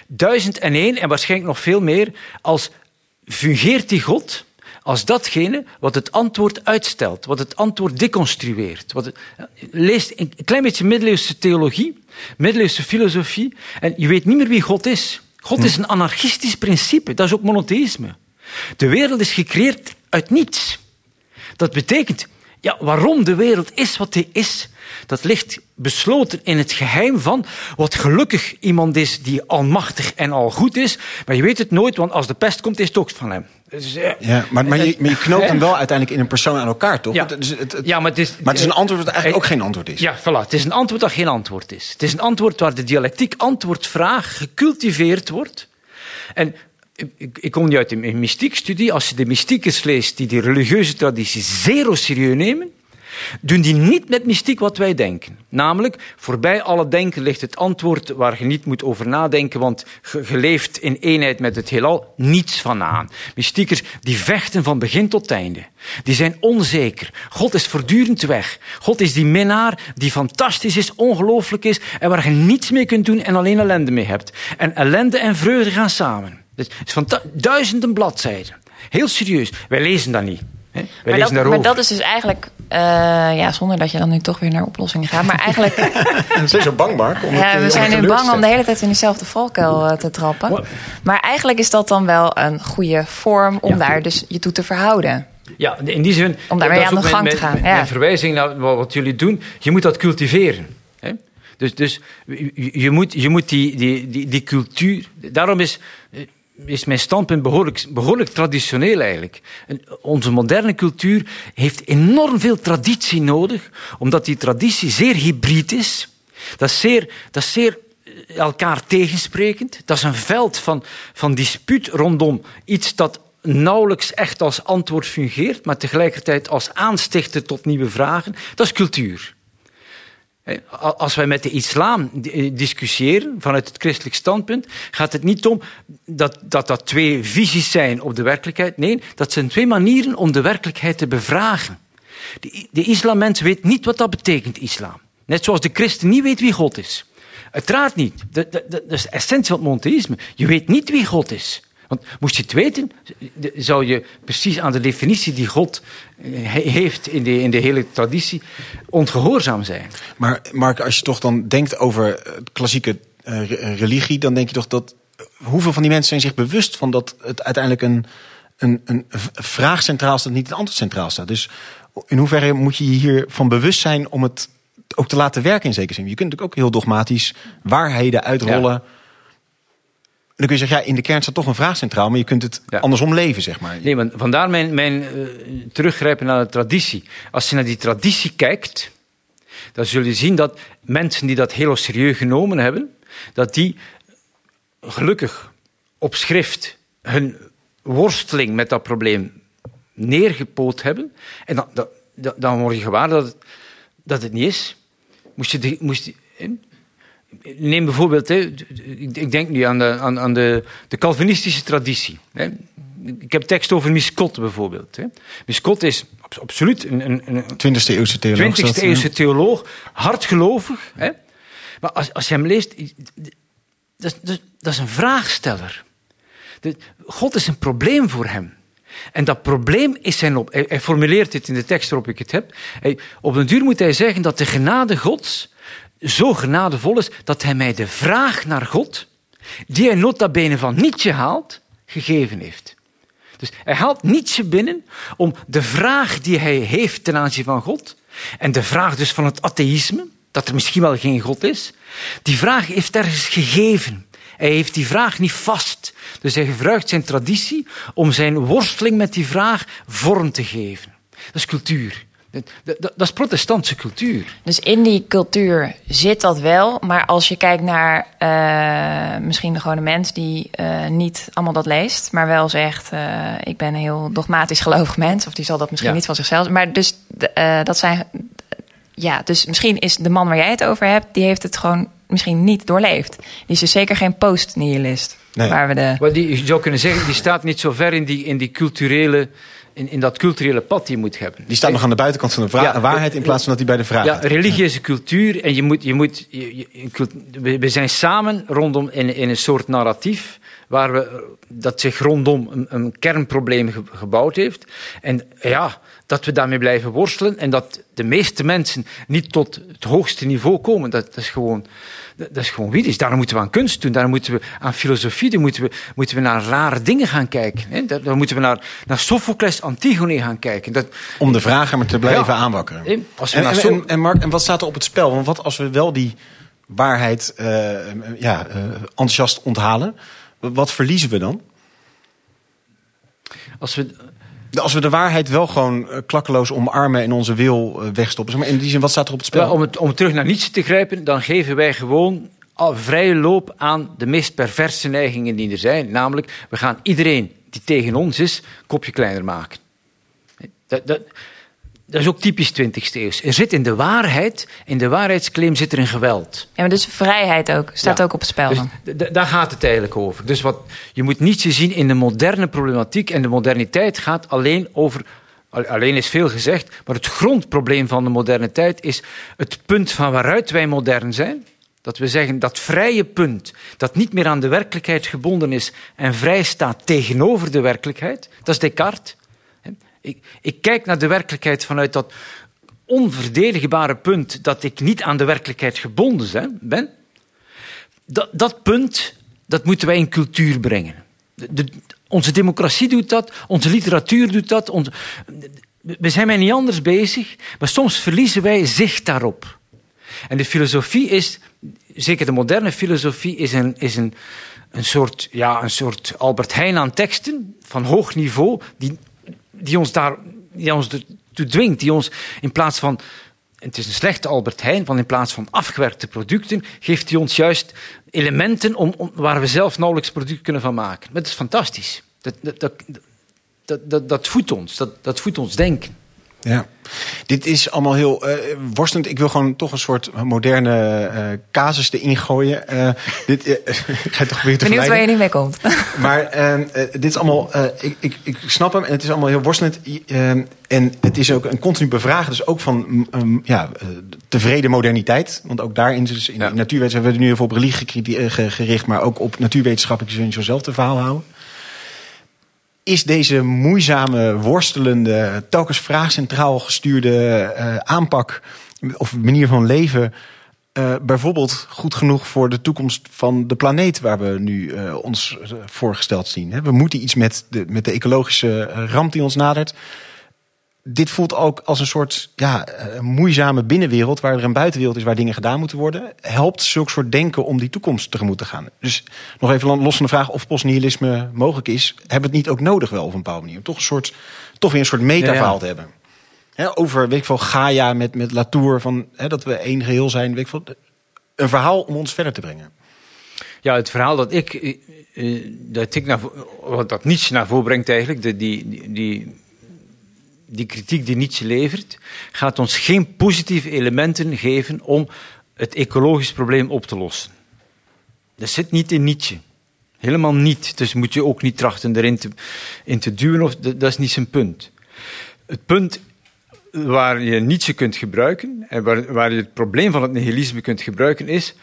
duizend en één en waarschijnlijk nog veel meer als fungeert die God als datgene wat het antwoord uitstelt, wat het antwoord deconstrueert. Wat het, leest een klein beetje middeleeuwse theologie, middeleeuwse filosofie en je weet niet meer wie God is. God is een anarchistisch principe, dat is ook monotheïsme. De wereld is gecreëerd uit niets. Dat betekent, ja, waarom de wereld is wat die is, dat ligt besloten in het geheim van wat gelukkig iemand is die almachtig en al goed is. Maar je weet het nooit, want als de pest komt, is het ook van hem. Dus, eh, ja, maar, maar, je, maar je knoopt hem wel uiteindelijk in een persoon aan elkaar, toch? Ja, het, het, ja maar, het is, maar het is een antwoord dat eigenlijk ook geen antwoord is. Ja, voilà. Het is een antwoord dat geen antwoord is. Het is een antwoord waar de dialectiek antwoordvraag gecultiveerd wordt. En ik, ik kom niet uit een mystiekstudie. Als je de mystiekers leest die die religieuze traditie zeer serieus nemen, doen die niet met mystiek wat wij denken. Namelijk, voorbij alle denken ligt het antwoord waar je niet moet over nadenken, want je leeft in eenheid met het heelal, niets van aan. Mystiekers die vechten van begin tot einde. Die zijn onzeker. God is voortdurend weg. God is die minnaar die fantastisch is, ongelooflijk is en waar je niets mee kunt doen en alleen ellende mee hebt. En ellende en vreugde gaan samen. Dus het is van duizenden bladzijden. Heel serieus. Wij lezen dat niet. Hè? Maar, dat, maar dat is dus eigenlijk, uh, ja, zonder dat je dan nu toch weer naar oplossingen gaat. Maar eigenlijk. Ze is zo bang, Mark. ja, we zijn nu bang om de hele tijd in diezelfde valkuil uh, te trappen. Maar eigenlijk is dat dan wel een goede vorm om daar dus je toe te verhouden. Ja, in die zin. Om daarmee aan de gang te gaan. Met, ja. verwijzing naar wat jullie doen, je moet dat cultiveren. Hè? Dus, dus je, je, moet, je moet die, die, die, die cultuur. Daarom is is mijn standpunt behoorlijk, behoorlijk traditioneel eigenlijk. En onze moderne cultuur heeft enorm veel traditie nodig, omdat die traditie zeer hybrid is. Dat is zeer, dat zeer eh, elkaar tegensprekend. Dat is een veld van, van dispuut rondom iets dat nauwelijks echt als antwoord fungeert, maar tegelijkertijd als aanstichter tot nieuwe vragen. Dat is cultuur. Als wij met de islam eh, discussiëren vanuit het christelijk standpunt, gaat het niet om dat, dat dat twee visies zijn op de werkelijkheid. Nee, dat zijn twee manieren om de werkelijkheid te bevragen. De, de islamens weet niet wat dat betekent, islam. Net zoals de christen niet weet wie God is. Uiteraard niet. Dat, is de essentie van het. Je weet niet wie God is. Want moest je het weten, zou je precies aan de definitie die God eh, heeft in de, in de hele traditie ongehoorzaam zijn. Maar Mark, als je toch dan denkt over klassieke uh, religie, dan denk je toch dat hoeveel van die mensen zijn zich bewust van dat het uiteindelijk een, een, een vraag centraal staat, niet een antwoord centraal staat. Dus in hoeverre moet je je hiervan bewust zijn om het ook te laten werken in zekere zin? Je kunt natuurlijk ook heel dogmatisch waarheden uitrollen dan kun je zeggen, ja, in de kern staat toch een vraag centraal, maar je kunt het andersom leven, zeg maar. Nee, want vandaar mijn, mijn uh, teruggrijpen naar de traditie. Als je naar die traditie kijkt, dan zul je zien dat mensen die dat heel serieus genomen hebben, dat die gelukkig op schrift hun worsteling met dat probleem neergepoot hebben. En dan, dan, dan word je gewaar dat het, dat het niet is. Moest je, moest je, neem bijvoorbeeld, hè, ik denk nu aan de, aan, aan de, de Calvinistische traditie. Hè. Ik heb tekst over Miscot bijvoorbeeld. Hè. Is absoluut een, een, een 20e eeuwse theoloog. 20e eeuwse theoloog, hardgelovig. Hè. Maar als, als je hem leest, dat, dat, dat is een vraagsteller. God is een probleem voor hem. En dat probleem is zijn op. Hij, formuleert dit in de tekst waarop ik het heb. Hij, op een duur moet hij zeggen dat de genade Gods zo genadevol is dat hij mij de vraag naar God, die hij nota bene van Nietzsche haalt, gegeven heeft. Dus hij haalt Nietzsche binnen om de vraag die hij heeft ten aanzien van God, en de vraag dus van het atheïsme, dat er misschien wel geen God is, die vraag heeft ergens gegeven. Hij heeft die vraag niet vast. Dus hij gebruikt zijn traditie om zijn worsteling met die vraag vorm te geven. Dat is cultuur. Dat, dat, is protestantse cultuur. Dus in die cultuur zit dat wel. Maar als je kijkt naar uh, misschien de gewone mens die uh, niet allemaal dat leest, maar wel zegt: uh, Ik ben een heel dogmatisch gelovig mens. Of die zal dat misschien niet van zichzelf. Maar dus dat zijn. Ja, dus misschien is de man waar jij het over hebt, die heeft het gewoon misschien niet doorleefd. Die is dus zeker geen post-nihilist. Nee. Waar we de... Maar die, je zou kunnen zeggen, die staat niet zo ver in die, in die culturele in, in dat culturele pad die je moet hebben. Die staat nog aan de buitenkant van de waarheid in plaats van dat hij bij de vraag Ja, religie is een cultuur en je moet, je moet, je, we zijn samen rondom in, in een soort narratief waar we, dat zich rondom een, een kernprobleem gebouwd heeft. En ja, dat we daarmee blijven worstelen en dat de meeste mensen niet tot het hoogste niveau komen. Dat, dat is gewoon dat is gewoon wie is. Daarom moeten we aan kunst doen, daarom moeten we aan filosofie doen, moeten we, moeten we naar rare dingen gaan kijken. Hè? Dan moeten we naar, naar Sophocles, Antigone gaan kijken. Dat, Om de vragen maar te blijven aanwakkeren. Als we en, en, en, Mark, en wat staat er op het spel? Want wat als we wel die waarheid uh, ja, uh, enthousiast onthalen, wat verliezen we dan? Als we als we de waarheid wel gewoon uh, klakkeloos omarmen en onze wil uh, wegstoppen. Maar in die zin, wat staat er op het spel? om, het, om terug naar niets te grijpen, dan geven wij gewoon vrije loop aan de meest perverse neigingen die er zijn. Namelijk, we gaan iedereen die tegen ons is, kopje kleiner maken. Dat, dat, dat is ook typisch 20e eeuw. Er zit in de waarheid, in de waarheidsclaim zit er een geweld. Ja, maar dus vrijheid ook, staat ook op het spel. Dus daar gaat het eigenlijk over. Dus wat, je moet niets zien in de moderne problematiek. En de moderniteit gaat alleen over Alleen is veel gezegd, maar het grondprobleem van de moderne tijd is het punt van waaruit wij modern zijn. Dat we zeggen dat vrije punt, dat niet meer aan de werkelijkheid gebonden is en vrij staat tegenover de werkelijkheid, dat is Descartes. Ik, ik kijk naar de werkelijkheid vanuit dat onverdedigbare punt dat ik niet aan de werkelijkheid gebonden ben. Dat, dat punt, dat moeten wij in cultuur brengen. De, onze democratie doet dat, onze literatuur doet dat. We zijn mij niet anders bezig, maar soms verliezen wij zicht daarop. En de filosofie is, zeker de moderne filosofie, is een, is een, een, soort, ja, een soort Albert Heijn aan teksten van hoog niveau, die die ons daar die ons ertoe dwingt, die ons in plaats van het is een slechte Albert Heijn, van in plaats van afgewerkte producten, geeft hij ons juist elementen om, waar we zelf nauwelijks product kunnen van maken. Dat is fantastisch. Dat, dat, dat, dat, dat, dat voedt ons, dat, dat voedt ons denken. Ja, dit is allemaal heel uh, worstelend. Ik wil gewoon toch een soort moderne uh, casus erin gooien. Uh, dit, ik ga toch weer te Benieuwd waar je niet mee komt. Maar dit is allemaal, ik, ik, ik snap hem en het is allemaal heel worstelend. en het is ook een continu bevragen, dus ook van um, ja, tevreden moderniteit. Want ook daarin, dus in, ja. natuurwetenschap, hebben we nu heel veel op religie gericht, maar ook op natuurwetenschappen kun je zelf te verhaal houden is deze moeizame, worstelende, telkens vraagcentraal gestuurde uh, aanpak of manier van leven uh, bijvoorbeeld goed genoeg voor de toekomst van de planeet waar we nu uh, ons voorgesteld zien? We moeten iets met de, met de ecologische ramp die ons nadert dit voelt ook als een soort ja, eh, moeizame binnenwereld... waar er een buitenwereld is waar dingen gedaan moeten worden. Helpt zulk soort denken om die toekomst tegemoet te gaan. Dus nog even los van de vraag of postnihilisme mogelijk is... hebben we het niet ook nodig wel op een bepaalde manier? Toch, een soort, toch weer een soort metaverhaal te hebben. over, weet ik veel, Gaia met, met Latour... Van, dat we één geheel zijn. Weet ik veel, een verhaal om ons verder te brengen. Ja, het verhaal dat ik, eh, eh, dat, ik naar, dat niets naar voren brengt eigenlijk... De, die, die, die die kritiek die Nietzsche levert, gaat ons geen positieve elementen geven om het ecologisch probleem op te lossen. Dat zit niet in Nietzsche. Helemaal niet. Dus moet je ook niet trachten erin te, in te duwen. Of, dat is niet zijn punt. Het punt waar je Nietzsche kunt gebruiken, en waar, waar je het probleem van het nihilisme kunt gebruiken, is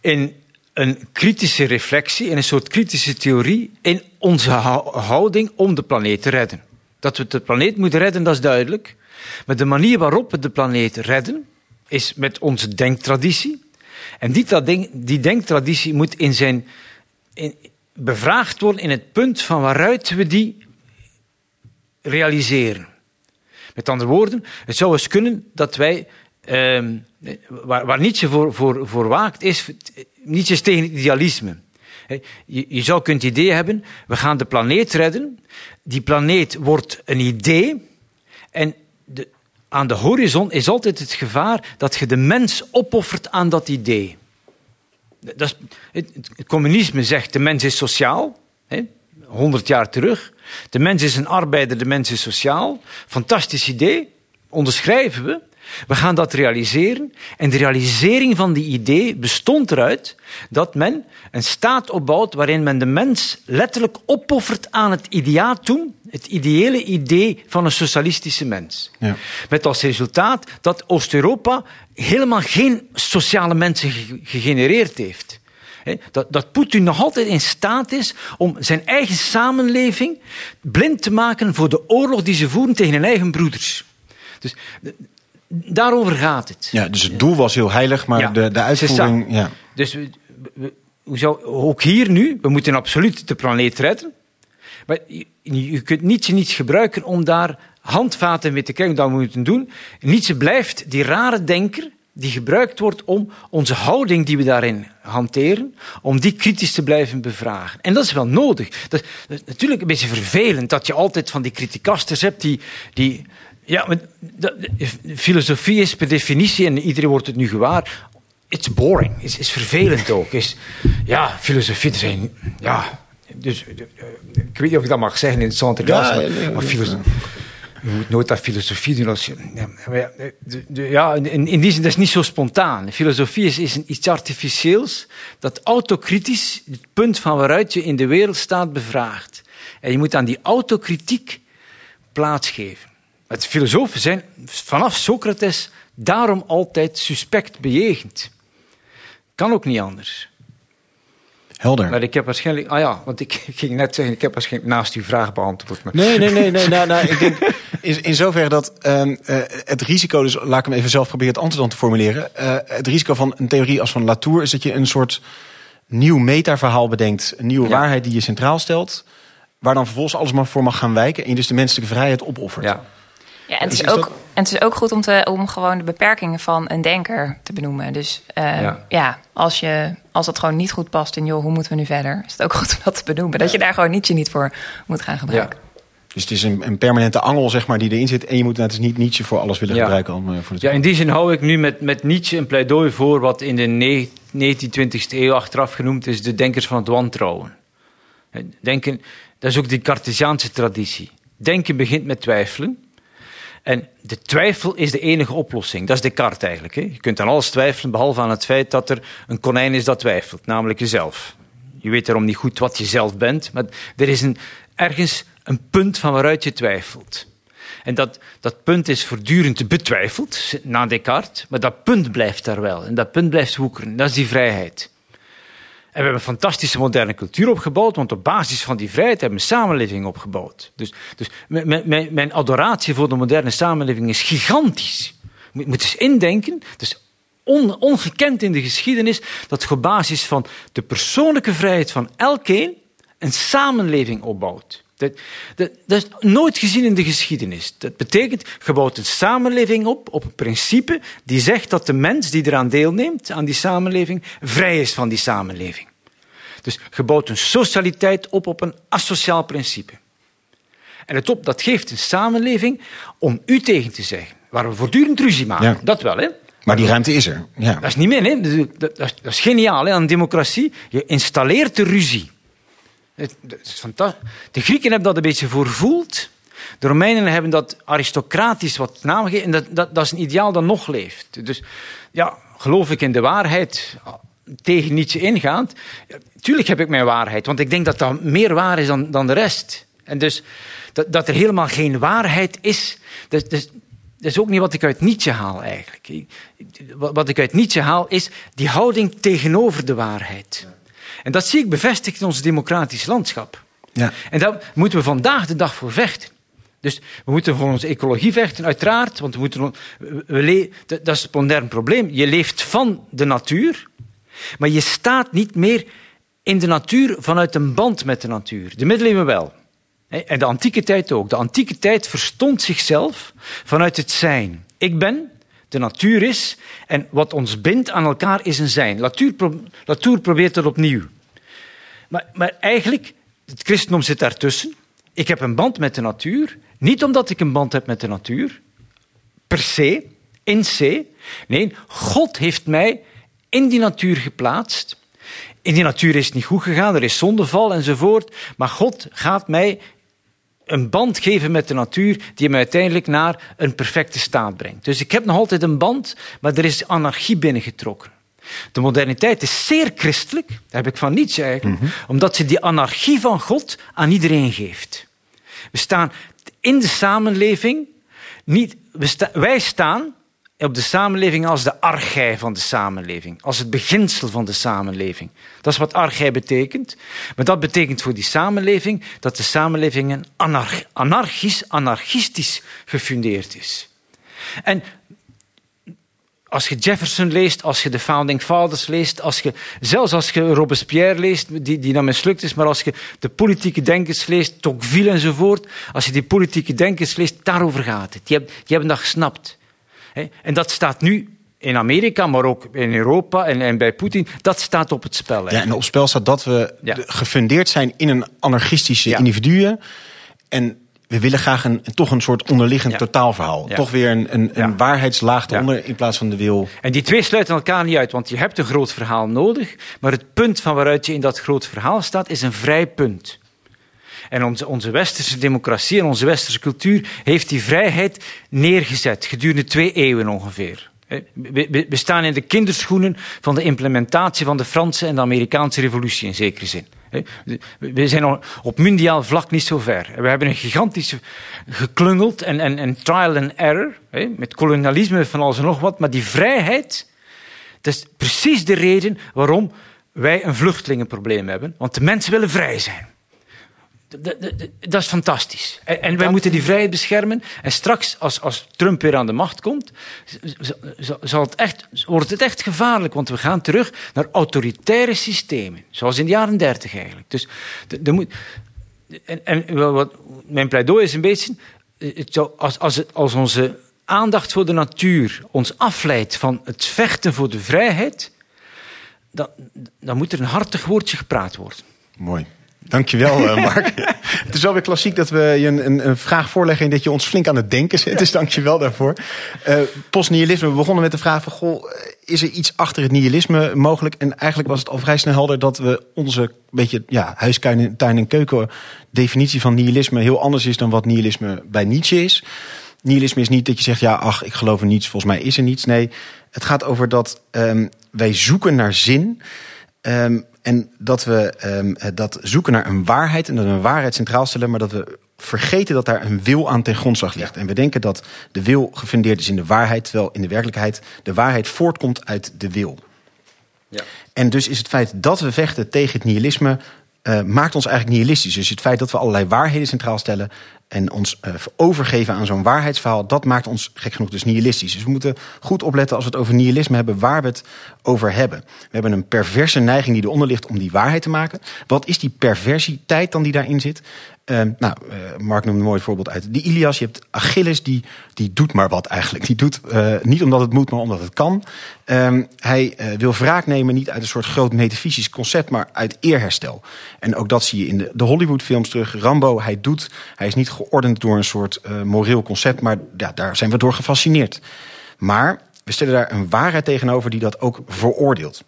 in een kritische reflectie, in een soort kritische theorie, in onze houding om de planeet te redden. Dat we de planeet moeten redden, dat is duidelijk. Maar de manier waarop we de planeet redden, is met onze denktraditie. En die, die denktraditie moet in zijn, bevraagd worden in het punt van waaruit we die realiseren. Met andere woorden, het zou eens kunnen dat wij, eh, waar, waar Nietzsche voor, voor, voor waakt, is, Nietzsche is tegen idealisme. Je, je zou kunnen het idee hebben, we gaan de planeet redden. Die planeet wordt een idee. En de, aan de horizon is altijd het gevaar dat je de mens opoffert aan dat idee. Dat is, het, het, communisme zegt de mens is sociaal, hè, 100 jaar terug. De mens is een arbeider, de mens is sociaal. Fantastisch idee, onderschrijven we. We gaan dat realiseren. En de realisering van die idee bestond eruit dat men een staat opbouwt waarin men de mens letterlijk opoffert aan het ideatum, het ideële idee van een socialistische mens. Ja. Met als resultaat dat Oost-Europa helemaal geen sociale mensen gegenereerd heeft. Dat, dat Poetin nog altijd in staat is om zijn eigen samenleving blind te maken voor de oorlog die ze voeren tegen hun eigen broeders. Dus daarover gaat het. Ja, dus het doel was heel heilig, maar de, de uitvoering... Ja. Dus we, we, zou, ook hier nu, we moeten absoluut de planeet redden. Maar je, je kunt niets niets gebruiken om daar handvaten mee te krijgen. Dat we moeten doen. Niets blijft die rare denker die gebruikt wordt om onze houding die we daarin hanteren, om die kritisch te blijven bevragen. En dat is wel nodig. Dat, is natuurlijk een beetje vervelend dat je altijd van die criticasters hebt die, die ja, maar filosofie is per definitie, en iedereen wordt het nu gewaar, it's boring, is, is vervelend ook. Is, ja, filosofie, er zijn, ja, dus, ik weet niet of ik dat mag zeggen in het Sinterklaas, ja, maar, maar filosofie, je moet nooit dat filosofie doen als je, ja, ja in, in die zin, dat is niet zo spontaan. Filosofie is, is iets artificieels, dat autokritisch het punt van waaruit je in de wereld staat bevraagt. En je moet aan die autokritiek plaatsgeven. Het filosofen zijn vanaf Socrates daarom altijd suspect bejegend. Kan ook niet anders. Helder. Maar ik heb waarschijnlijk... Ah ja, want ik ging net zeggen, ik heb waarschijnlijk naast uw vraag beantwoord. Maar... Nee, nee, nee. nee nou, nou, ik denk in, in zoverre dat uh, het risico... Dus laat ik hem even zelf proberen het antwoord te formuleren. Uh, het risico van een theorie als van Latour... is dat je een soort nieuw metaverhaal bedenkt. Een nieuwe waarheid die je centraal stelt... waar dan vervolgens alles maar voor mag gaan wijken... en je dus de menselijke vrijheid opoffert. Ja. Ja, en het, is, ook, en het is ook goed om, te, om gewoon de beperkingen van een denker te benoemen. Dus uh, ja. als, je, als dat gewoon niet goed past in, joh, hoe moeten we nu verder? Is het ook goed om dat te benoemen. Dat je daar gewoon Nietzsche niet voor moet gaan gebruiken. Ja. Dus het is een, een, permanente angel zeg maar, die erin zit. En je moet net als niet Nietzsche voor alles willen gebruiken. Om, uh, voor ja, in die zin hou ik nu met, met Nietzsche een pleidooi voor wat in de 19e, 20e eeuw achteraf genoemd is de denkers van het wantrouwen. Denken, dat is ook die Cartesiaanse traditie. Denken begint met twijfelen. En de twijfel is de enige oplossing. Dat is Descartes eigenlijk. Hè? Je kunt aan alles twijfelen, behalve aan het feit dat er een konijn is dat twijfelt, namelijk jezelf. Je weet daarom niet goed wat je zelf bent, maar er is een, ergens een punt van waaruit je twijfelt. En dat, dat punt is voortdurend betwijfeld, na Descartes, maar dat punt blijft daar wel. En dat punt blijft woekeren. Dat is die vrijheid. En we hebben een fantastische moderne cultuur opgebouwd, want op basis van die vrijheid hebben we een samenleving opgebouwd. Dus, dus mijn, mijn adoratie voor de moderne samenleving is gigantisch. Je moet eens indenken, dus on, ongekend in de geschiedenis, dat op basis van de persoonlijke vrijheid van elkeen een samenleving opbouwt. Dat, dat, dat, is nooit gezien in de geschiedenis. Dat betekent, je bouwt een samenleving op, op een principe die zegt dat de mens die eraan deelneemt, aan die samenleving, vrij is van die samenleving. Dus je bouwt een socialiteit op op een asociaal principe. En het op, dat geeft een samenleving om u tegen te zeggen, waar we voortdurend ruzie maken. Dat wel, hè? Maar die ruimte is er. Ja. Dat is niet meer, hè? Dat, dat, dat is geniaal hè, aan democratie. Je installeert de ruzie. Het, is fantastisch. De Grieken hebben dat een beetje voorvoeld. De Romeinen hebben dat aristocratisch wat naam. En dat, dat, dat is een ideaal dat nog leeft. Dus ja, geloof ik in de waarheid tegen Nietzsche ingaand. Tuurlijk heb ik mijn waarheid, want ik denk dat dat meer waar is dan, dan de rest. En dus dat, dat er helemaal geen waarheid is, dat, dat, dat is ook niet wat ik uit Nietzsche haal eigenlijk. Wat ik uit Nietzsche haal is die houding tegenover de waarheid. En dat zie ik bevestigd in ons democratisch landschap. Ja. En daar moeten we vandaag de dag voor vechten. Dus we moeten voor onze ecologie vechten, uiteraard. Want we moeten, we, dat is het modern probleem. Je leeft van de natuur, maar je staat niet meer in de natuur vanuit een band met de natuur. De middeleeuwen wel. En de antieke tijd ook. De antieke tijd verstond zichzelf vanuit het zijn. Ik ben, de natuur is, en wat ons bindt aan elkaar is een zijn. Latour, Latour probeert dat opnieuw. Maar, maar eigenlijk, het christendom zit daartussen. Ik heb een band met de natuur, niet omdat ik een band heb met de natuur, per se, in C. Nee, God heeft mij in die natuur geplaatst. In die natuur is het niet goed gegaan, er is zondeval enzovoort. Maar God gaat mij een band geven met de natuur die me uiteindelijk naar een perfecte staat brengt. Dus ik heb nog altijd een band, maar er is anarchie binnengetrokken. De moderniteit is zeer christelijk, dat heb ik van Nietzsche eigenlijk, mhm. omdat ze die anarchie van God aan iedereen geeft. We staan in de samenleving, niet, wij staan op de samenleving als de archij van de samenleving, als het beginsel van de samenleving. Dat is wat archij betekent. Maar dat betekent voor die samenleving dat de samenleving een anarchisch, anarchistisch gefundeerd is. En als je Jefferson leest, als je de Founding Fathers leest, als je, zelfs als je Robespierre leest, die, die dan mislukt is, maar als je de politieke denkers leest, Tocqueville enzovoort, als je die politieke denkers leest, daarover gaat het. Die, hebben, die hebben dat gesnapt. En dat staat nu in Amerika, maar ook in Europa en, en bij Poetin, dat staat op het spel. Ja, en op spel staat dat we gefundeerd zijn in een anarchistische ja. individuen. En we willen graag een, toch een soort onderliggend totaalverhaal. Toch weer een, een, een waarheidslaag eronder in plaats van de wil. En die twee sluiten elkaar niet uit, want je hebt een groot verhaal nodig. Maar het punt van waaruit je in dat groot verhaal staat, is een vrij punt. En onze, onze westerse democratie en onze westerse cultuur heeft die vrijheid neergezet gedurende twee eeuwen ongeveer. We, staan in de kinderschoenen van de implementatie van de Franse en de Amerikaanse revolutie in zekere zin. We zijn op mondiaal vlak niet zo ver. We hebben een gigantische geklungeld en, en, en trial and error, met kolonialisme van alles en nog wat, maar die vrijheid, dat is precies de reden waarom wij een vluchtelingenprobleem hebben. Want de mensen willen vrij zijn dat is fantastisch. En, wij moeten die vrijheid beschermen. En straks, als, als Trump weer aan de macht komt, zal het echt, wordt het echt gevaarlijk. Want we gaan terug naar autoritaire systemen. Zoals in de jaren dertig eigenlijk. Dus de, moet, en, en wat, mijn pleidooi is een beetje... als, als, het, als onze aandacht voor de natuur ons afleidt van het vechten voor de vrijheid... dan, dan moet er een hartig woordje gepraat worden. Mooi. Dankjewel, uh, Mark. het is wel weer klassiek dat we je een, een, een, vraag voorleggen en dat je ons flink aan het denken zet. Dus dankjewel daarvoor. Uh, postnihilisme. We begonnen met de vraag van, goh, is er iets achter het nihilisme mogelijk? En eigenlijk was het al vrij snel helder dat we onze beetje ja, huistuin tuin en keuken definitie van nihilisme heel anders is dan wat nihilisme bij Nietzsche is. nihilisme is niet dat je zegt, ja, ach, ik geloof in niets, volgens mij is er niets. Nee, het gaat over dat ehm, wij zoeken naar zin. Ehm, en dat we ehm, dat zoeken naar een waarheid en dat we een waarheid centraal stellen, maar dat we vergeten dat daar een wil aan ten grondslag ligt. En we denken dat de wil gefundeerd is in de waarheid, terwijl in de werkelijkheid de waarheid voortkomt uit de wil. Ja. En dus is het feit dat we vechten tegen het nihilisme uh, maakt ons eigenlijk nihilistisch. Dus het feit dat we allerlei waarheden centraal stellen en ons uh, overgeven aan zo'n waarheidsverhaal, dat maakt ons gek genoeg dus nihilistisch. Dus we moeten goed opletten als we het over nihilisme hebben, waar we het over hebben. We hebben een perverse neiging die eronder ligt om die waarheid te maken. Wat is die perversiteit dan die daarin zit? Uh, nou, uh, Mark noemde een mooi voorbeeld uit. Die Ilias, je hebt Achilles, die, die doet maar wat eigenlijk. Die doet uh, niet omdat het moet, maar omdat het kan. Um, hij wil wraak nemen, niet uit een soort groot metafysisch concept, maar uit eerherstel. En ook dat zie je in de, de Hollywood-films terug. Rambo, hij doet, hij is niet geordend door een soort moreel concept, maar ja, daar zijn we door gefascineerd. Maar we stellen daar een waarheid tegenover die dat ook veroordeelt.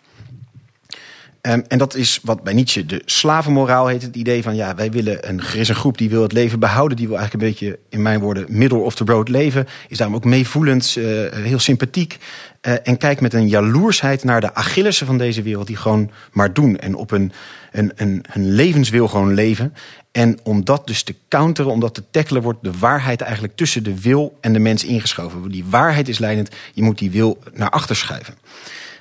Um, en dat is wat bij Nietzsche de slavenmoraal heet. Het idee van ja, wij willen een, er is een groep die wil het leven behouden. Die wil eigenlijk een beetje, in mijn woorden, middle of the road leven. Is daarom ook meevoelend, uh, heel sympathiek. Uh, en kijkt met een jaloersheid naar de Achillessen van deze wereld. Die gewoon maar doen. En op een, een, een, een levenswil gewoon leven. En om dat dus te counteren, om dat te tackelen, wordt de waarheid eigenlijk tussen de wil en de mens ingeschoven. Die waarheid is leidend, je moet die wil naar achter schuiven.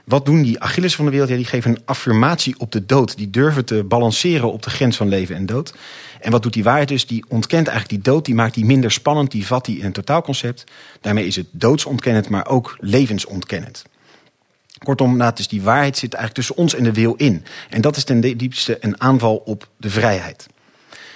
Wat doen die Achilles van de wereld? Ja, die geven een affirmatie op de dood. Die durven te balanceren op de grens van leven en dood. En wat doet die waarheid dus? Die ontkent eigenlijk die dood, die maakt die minder spannend, die vat die in een totaalconcept. Daarmee is het doodsontkennend, maar ook levensontkennend. Kortom, nou, dus die waarheid zit eigenlijk tussen ons en de wil in. En dat is ten diepste een aanval op de vrijheid.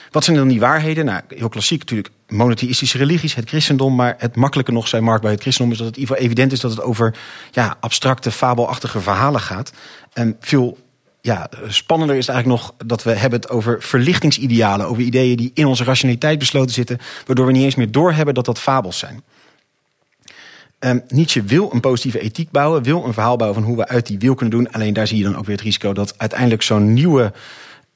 Wat zijn dan die waarheden? Nou, heel klassiek natuurlijk monotheïstische religies, het christendom. Maar het makkelijke nog, zei Mark, bij het christendom... is dat het in ieder geval evident is dat het over ja, abstracte, fabelachtige verhalen gaat. En veel ja, spannender is eigenlijk nog dat we hebben het over verlichtingsidealen. Over ideeën die in onze rationaliteit besloten zitten. Waardoor we niet eens meer doorhebben dat dat fabels zijn. Um, Nietzsche wil een positieve ethiek bouwen, wil een verhaal bouwen van hoe we uit die wil kunnen doen. Alleen daar zie je dan ook weer het risico dat uiteindelijk zo'n nieuwe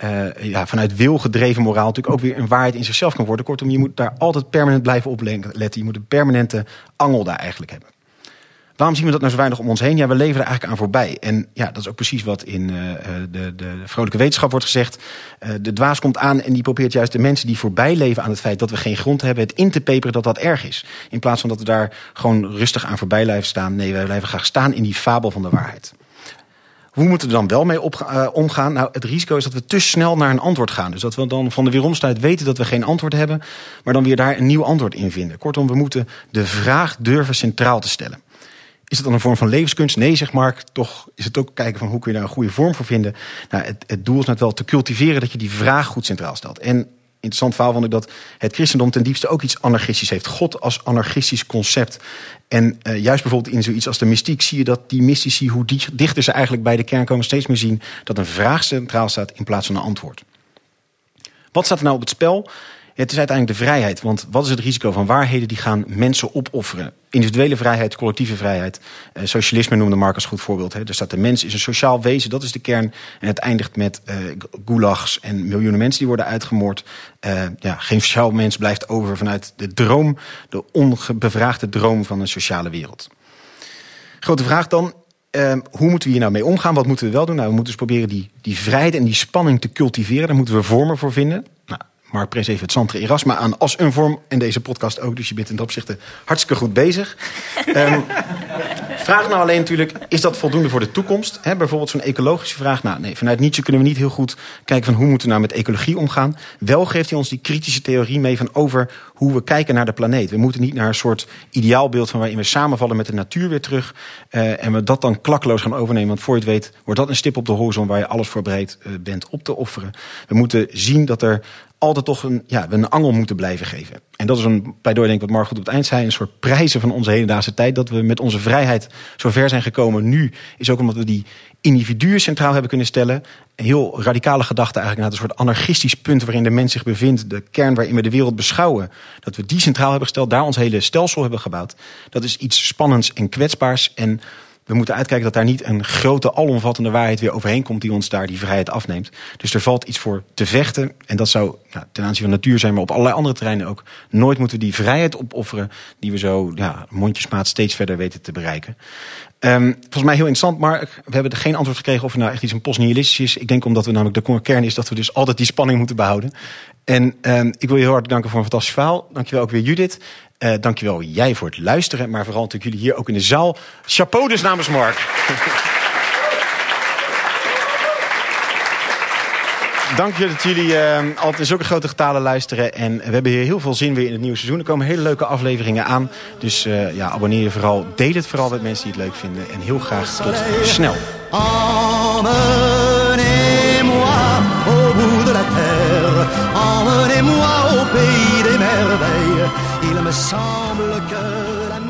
uh, ja, vanuit wil gedreven moraal natuurlijk ook weer een waarheid in zichzelf kan worden. Kortom, je moet daar altijd permanent blijven op letten. Je moet een permanente angel daar eigenlijk hebben. Waarom zien we dat nou zo weinig om ons heen? Ja, we leven er eigenlijk aan voorbij. En ja, dat is ook precies wat in uh, de, de vrolijke wetenschap wordt gezegd. Uh, de dwaas komt aan en die probeert juist de mensen die voorbij leven aan het feit dat we geen grond hebben, het in te peperen dat dat erg is. In plaats van dat we daar gewoon rustig aan voorbij blijven staan. Nee, wij blijven graag staan in die fabel van de waarheid. Hoe moeten we dan wel mee uh, omgaan? Nou, het risico is dat we te snel naar een antwoord gaan. Dus dat we dan van de weeromstuit weten dat we geen antwoord hebben, maar dan weer daar een nieuw antwoord in vinden. Kortom, we moeten de vraag durven centraal te stellen. Is het dan een vorm van levenskunst? Nee, zeg Mark. Toch is het ook kijken van hoe kun je daar een goede vorm voor vinden. Nou, het, het doel is net wel te cultiveren dat je die vraag goed centraal stelt. En interessant verhaal vond ik dat het christendom ten diepste ook iets anarchistisch heeft. God als anarchistisch concept. En uh, juist bijvoorbeeld in zoiets als de mystiek zie je dat die mystici, hoe dichter ze eigenlijk bij de kern komen, steeds meer zien dat een vraag centraal staat in plaats van een antwoord. Wat staat er nou op het spel? Het is uiteindelijk de vrijheid. Want wat is het risico van waarheden die gaan mensen opofferen? Individuele vrijheid, collectieve vrijheid. Uh, socialisme noemde Mark als goed voorbeeld. Hè. Er staat de mens is een sociaal wezen, dat is de kern. En het eindigt met uh, gulags en miljoenen mensen die worden uitgemoord. Uh, ja, geen sociaal mens blijft over vanuit de droom, de onbevraagde droom van een sociale wereld. Grote vraag dan, Uh, hoe moeten we hier nou mee omgaan? Wat moeten we wel doen? Nou, we moeten dus proberen die, die vrijheid en die spanning te cultiveren. Daar moeten we vormen voor vinden. Mark Pres even het Santre Erasma aan als een vorm. En deze podcast ook. Dus je bent in dat opzicht hartstikke goed bezig. um, vraag nou alleen natuurlijk, is dat voldoende voor de toekomst? He, bijvoorbeeld zo'n ecologische vraag. Nou nee, vanuit Nietzsche kunnen we niet heel goed kijken van hoe moeten we nou met ecologie omgaan. Wel geeft hij ons die kritische theorie mee van over hoe we kijken naar de planeet. We moeten niet naar een soort ideaalbeeld van waarin we samenvallen met de natuur weer terug. Uh, en we dat dan klakkeloos gaan overnemen. Want voor je het weet wordt dat een stip op de horizon waar je alles voor bereid uh, bent op te offeren. We moeten zien dat er altijd toch een, ja, een angel moeten blijven geven. En dat is een pleidooi, denk ik, wat Mark goed op het eind zei. Een soort prijzen van onze hedendaagse tijd. Dat we met onze vrijheid zo ver zijn gekomen nu. Is ook omdat we die individuen centraal hebben kunnen stellen. Een heel radicale gedachte eigenlijk naar een soort anarchistisch punt waarin de mens zich bevindt. De kern waarin we de wereld beschouwen. Dat we die centraal hebben gesteld. Daar ons hele stelsel hebben gebouwd. Dat is iets spannends en kwetsbaars. En we moeten uitkijken dat daar niet een grote, alomvattende waarheid weer overheen komt die ons daar die vrijheid afneemt. Dus er valt iets voor te vechten. En dat zou ten aanzien van natuur zijn, maar op allerlei andere terreinen ook. Nooit moeten we die vrijheid opofferen die we zo ja, mondjesmaat steeds verder weten te bereiken. Um, volgens mij heel interessant, maar we hebben geen antwoord gekregen of er nou echt iets een postnihilistisch is. Ik denk omdat we namelijk de kern is dat we dus altijd die spanning moeten behouden. En um, ik wil je heel hartelijk danken voor een fantastisch verhaal. Dankjewel ook weer Judith. Uh, dankjewel jij voor het luisteren, maar vooral natuurlijk jullie hier ook in de zaal. Chapeau dus namens Mark. Dank je dat jullie uh, altijd in zulke grote getalen luisteren. En we hebben hier heel veel zin weer in het nieuwe seizoen. Er komen hele leuke afleveringen aan. Dus uh, ja, abonneer je vooral. Deel het vooral met mensen die het leuk vinden. En heel graag tot snel.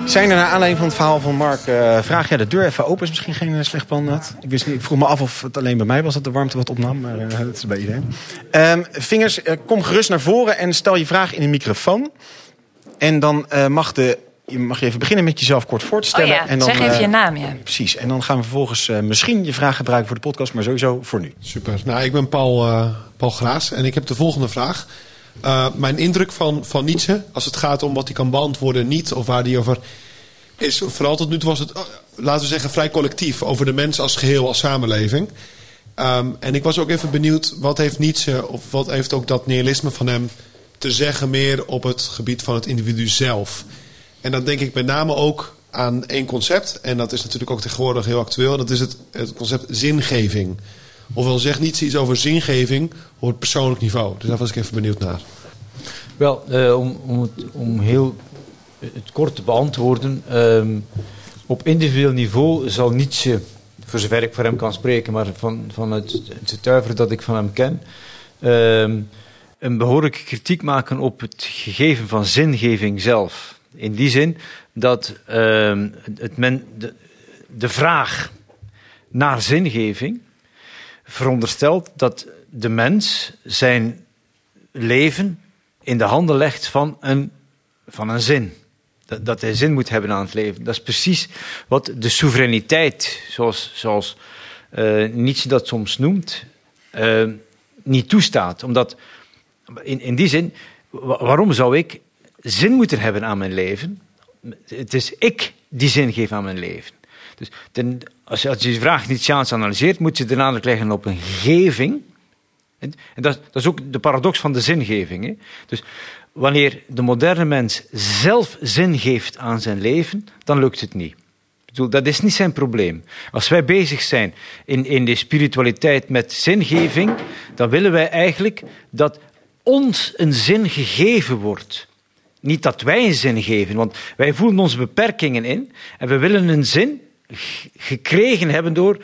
Zijn er naar aanleiding van het verhaal van Mark, uh, vraag jij de deur even open? Is misschien geen uh, slecht plan. Dat. Ik, wist niet, ik vroeg me af of het alleen bij mij was dat de warmte wat opnam. Maar uh, dat is bij iedereen. Um, vingers, kom gerust naar voren en stel je vraag in de microfoon. En dan mag, de, je mag je even beginnen met jezelf kort voor te stellen. Oh ja, en dan, zeg even je naam. Ja. Precies. En dan gaan we vervolgens misschien je vraag gebruiken voor de podcast. Maar sowieso voor nu. Super. Nou, ik ben Paul, Paul Graas en ik heb de volgende vraag. Uh, mijn indruk van, van Nietzsche, als het gaat om wat hij kan beantwoorden, niet of waar hij over is. Vooral tot nu toe was het, laten we zeggen, vrij collectief over de mens als geheel, als samenleving. Um, en ik was ook even benieuwd, wat heeft Nietzsche, of wat heeft ook dat nihilisme van hem te zeggen meer op het gebied van het individu zelf? En dan denk ik met name ook aan één concept, en dat is natuurlijk ook tegenwoordig heel actueel, dat is het, het concept zingeving. Ofwel zegt niets iets over zingeving op het persoonlijk niveau. Dus daar was ik even benieuwd naar. Wel, uh, om, om, het, om heel het kort te beantwoorden. Uh, op individueel niveau zal Nietzsche, voor zover ik voor hem kan spreken, maar van, van het, het zuiveren dat ik van hem ken, uh, een behoorlijke kritiek maken op het gegeven van zingeving zelf. In die zin dat uh, het men, de, de vraag naar zingeving veronderstelt dat de mens zijn leven in de handen legt van een, van een zin. Dat, dat hij zin moet hebben aan het leven. Dat is precies wat de soevereiniteit, zoals, zoals uh, Nietzsche dat soms noemt, uh, niet toestaat. Omdat, in, in die zin, waarom zou ik zin moeten hebben aan mijn leven? Het is ik die zin geef aan mijn leven. Dus als, je, als je die vraag Nietzscheaans analyseert, moet je de nadruk leggen op een geving. En, dat, dat, is ook de paradox van de zingeving. Hè? Dus wanneer de moderne mens zelf zin geeft aan zijn leven, dan lukt het niet. Dat is niet zijn probleem. Als wij bezig zijn in, in de spiritualiteit met zingeving, dan willen wij eigenlijk dat ons een zin gegeven wordt. Niet dat wij een zin geven, want wij voelen onze beperkingen in en we willen een zin gekregen hebben door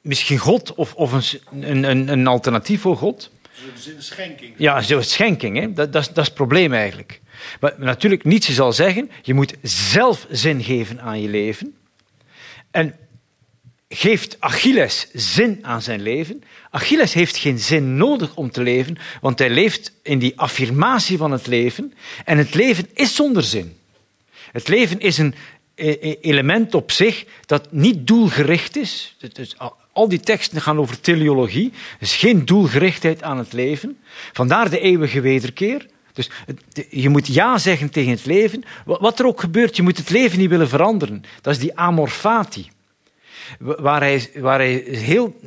misschien God of, of een, een, een alternatief voor God. Dus een schenking. Ja, zo'n schenking. Hè? Dat, dat, dat is het probleem eigenlijk. Maar natuurlijk, Nietzsche zal zeggen, je moet zelf zin geven aan je leven. En geeft Achilles zin aan zijn leven. Achilles heeft geen zin nodig om te leven, want hij leeft in die affirmatie van het leven. En het leven is zonder zin. Het leven is een element op zich dat niet doelgericht is. Dus al die teksten gaan over teleologie. Is geen doelgerichtheid aan het leven. Vandaar de eeuwige wederkeer. Dus je moet ja zeggen tegen het leven. Wat er ook gebeurt, je moet het leven niet willen veranderen. Dat is die amorfati. Waar hij, waar hij heel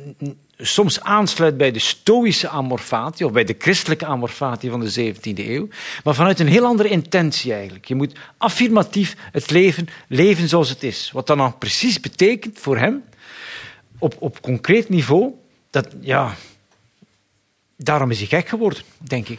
soms aansluit bij de stoïsche amorfati, of bij de christelijke amorfati van de 17e eeuw, maar vanuit een heel andere intentie eigenlijk. Je moet affirmatief het leven leven zoals het is. Wat dan dan precies betekent voor hem, op, op concreet niveau, dat, ja, daarom is hij gek geworden, denk ik.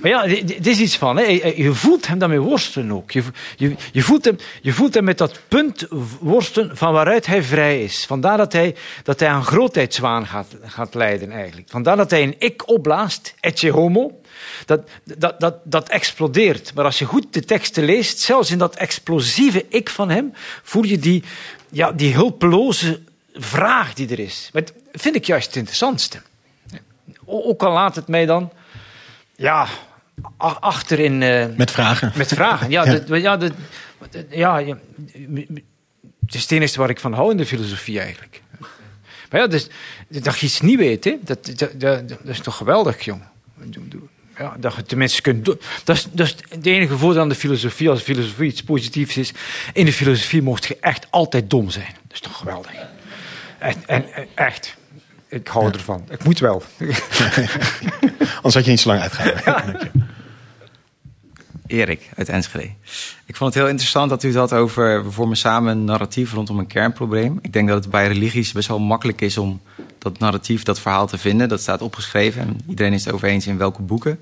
Maar ja, dit is iets van, hè. je voelt hem daarmee worstelen ook. Je, je, je, voelt hem, je voelt hem met dat punt worstelen van waaruit hij vrij is. Vandaar dat hij, dat hij aan grootheidswaan gaat, gaat leiden eigenlijk. Vandaar dat hij een ik opblaast, ecce homo, dat, dat, dat, dat explodeert. Maar als je goed de teksten leest, zelfs in dat explosieve ik van hem, voel je die, ja, die hulpeloze vraag die er is. Dat vind ik juist het interessantste. Ook al laat het mij dan ja, achter in... Uh, met vragen. Met vragen, ja. ja. Ja, de, ja, ja, het is het enige waar ik van hou in de filosofie eigenlijk. Maar ja, dus, dat je iets niet weet, hè, dat, dat, dat, dat is toch geweldig, jong. Ja, dat je tenminste kunt doen. Dat is, dat is het enige voordeel aan de filosofie. Als filosofie iets positiefs is. In de filosofie mocht je echt altijd dom zijn. Dat is toch geweldig. Echt, en, echt. Ik hou ervan. Ik moet wel. Anders had je niet zo lang uitgehouden. Erik uit Enschede. Ik vond het heel interessant dat u het had over we vormen samen een narratief rondom een kernprobleem. Ik denk dat het bij religies best wel makkelijk is om dat narratief, dat verhaal te vinden. Dat staat opgeschreven en iedereen is het over eens in welke boeken.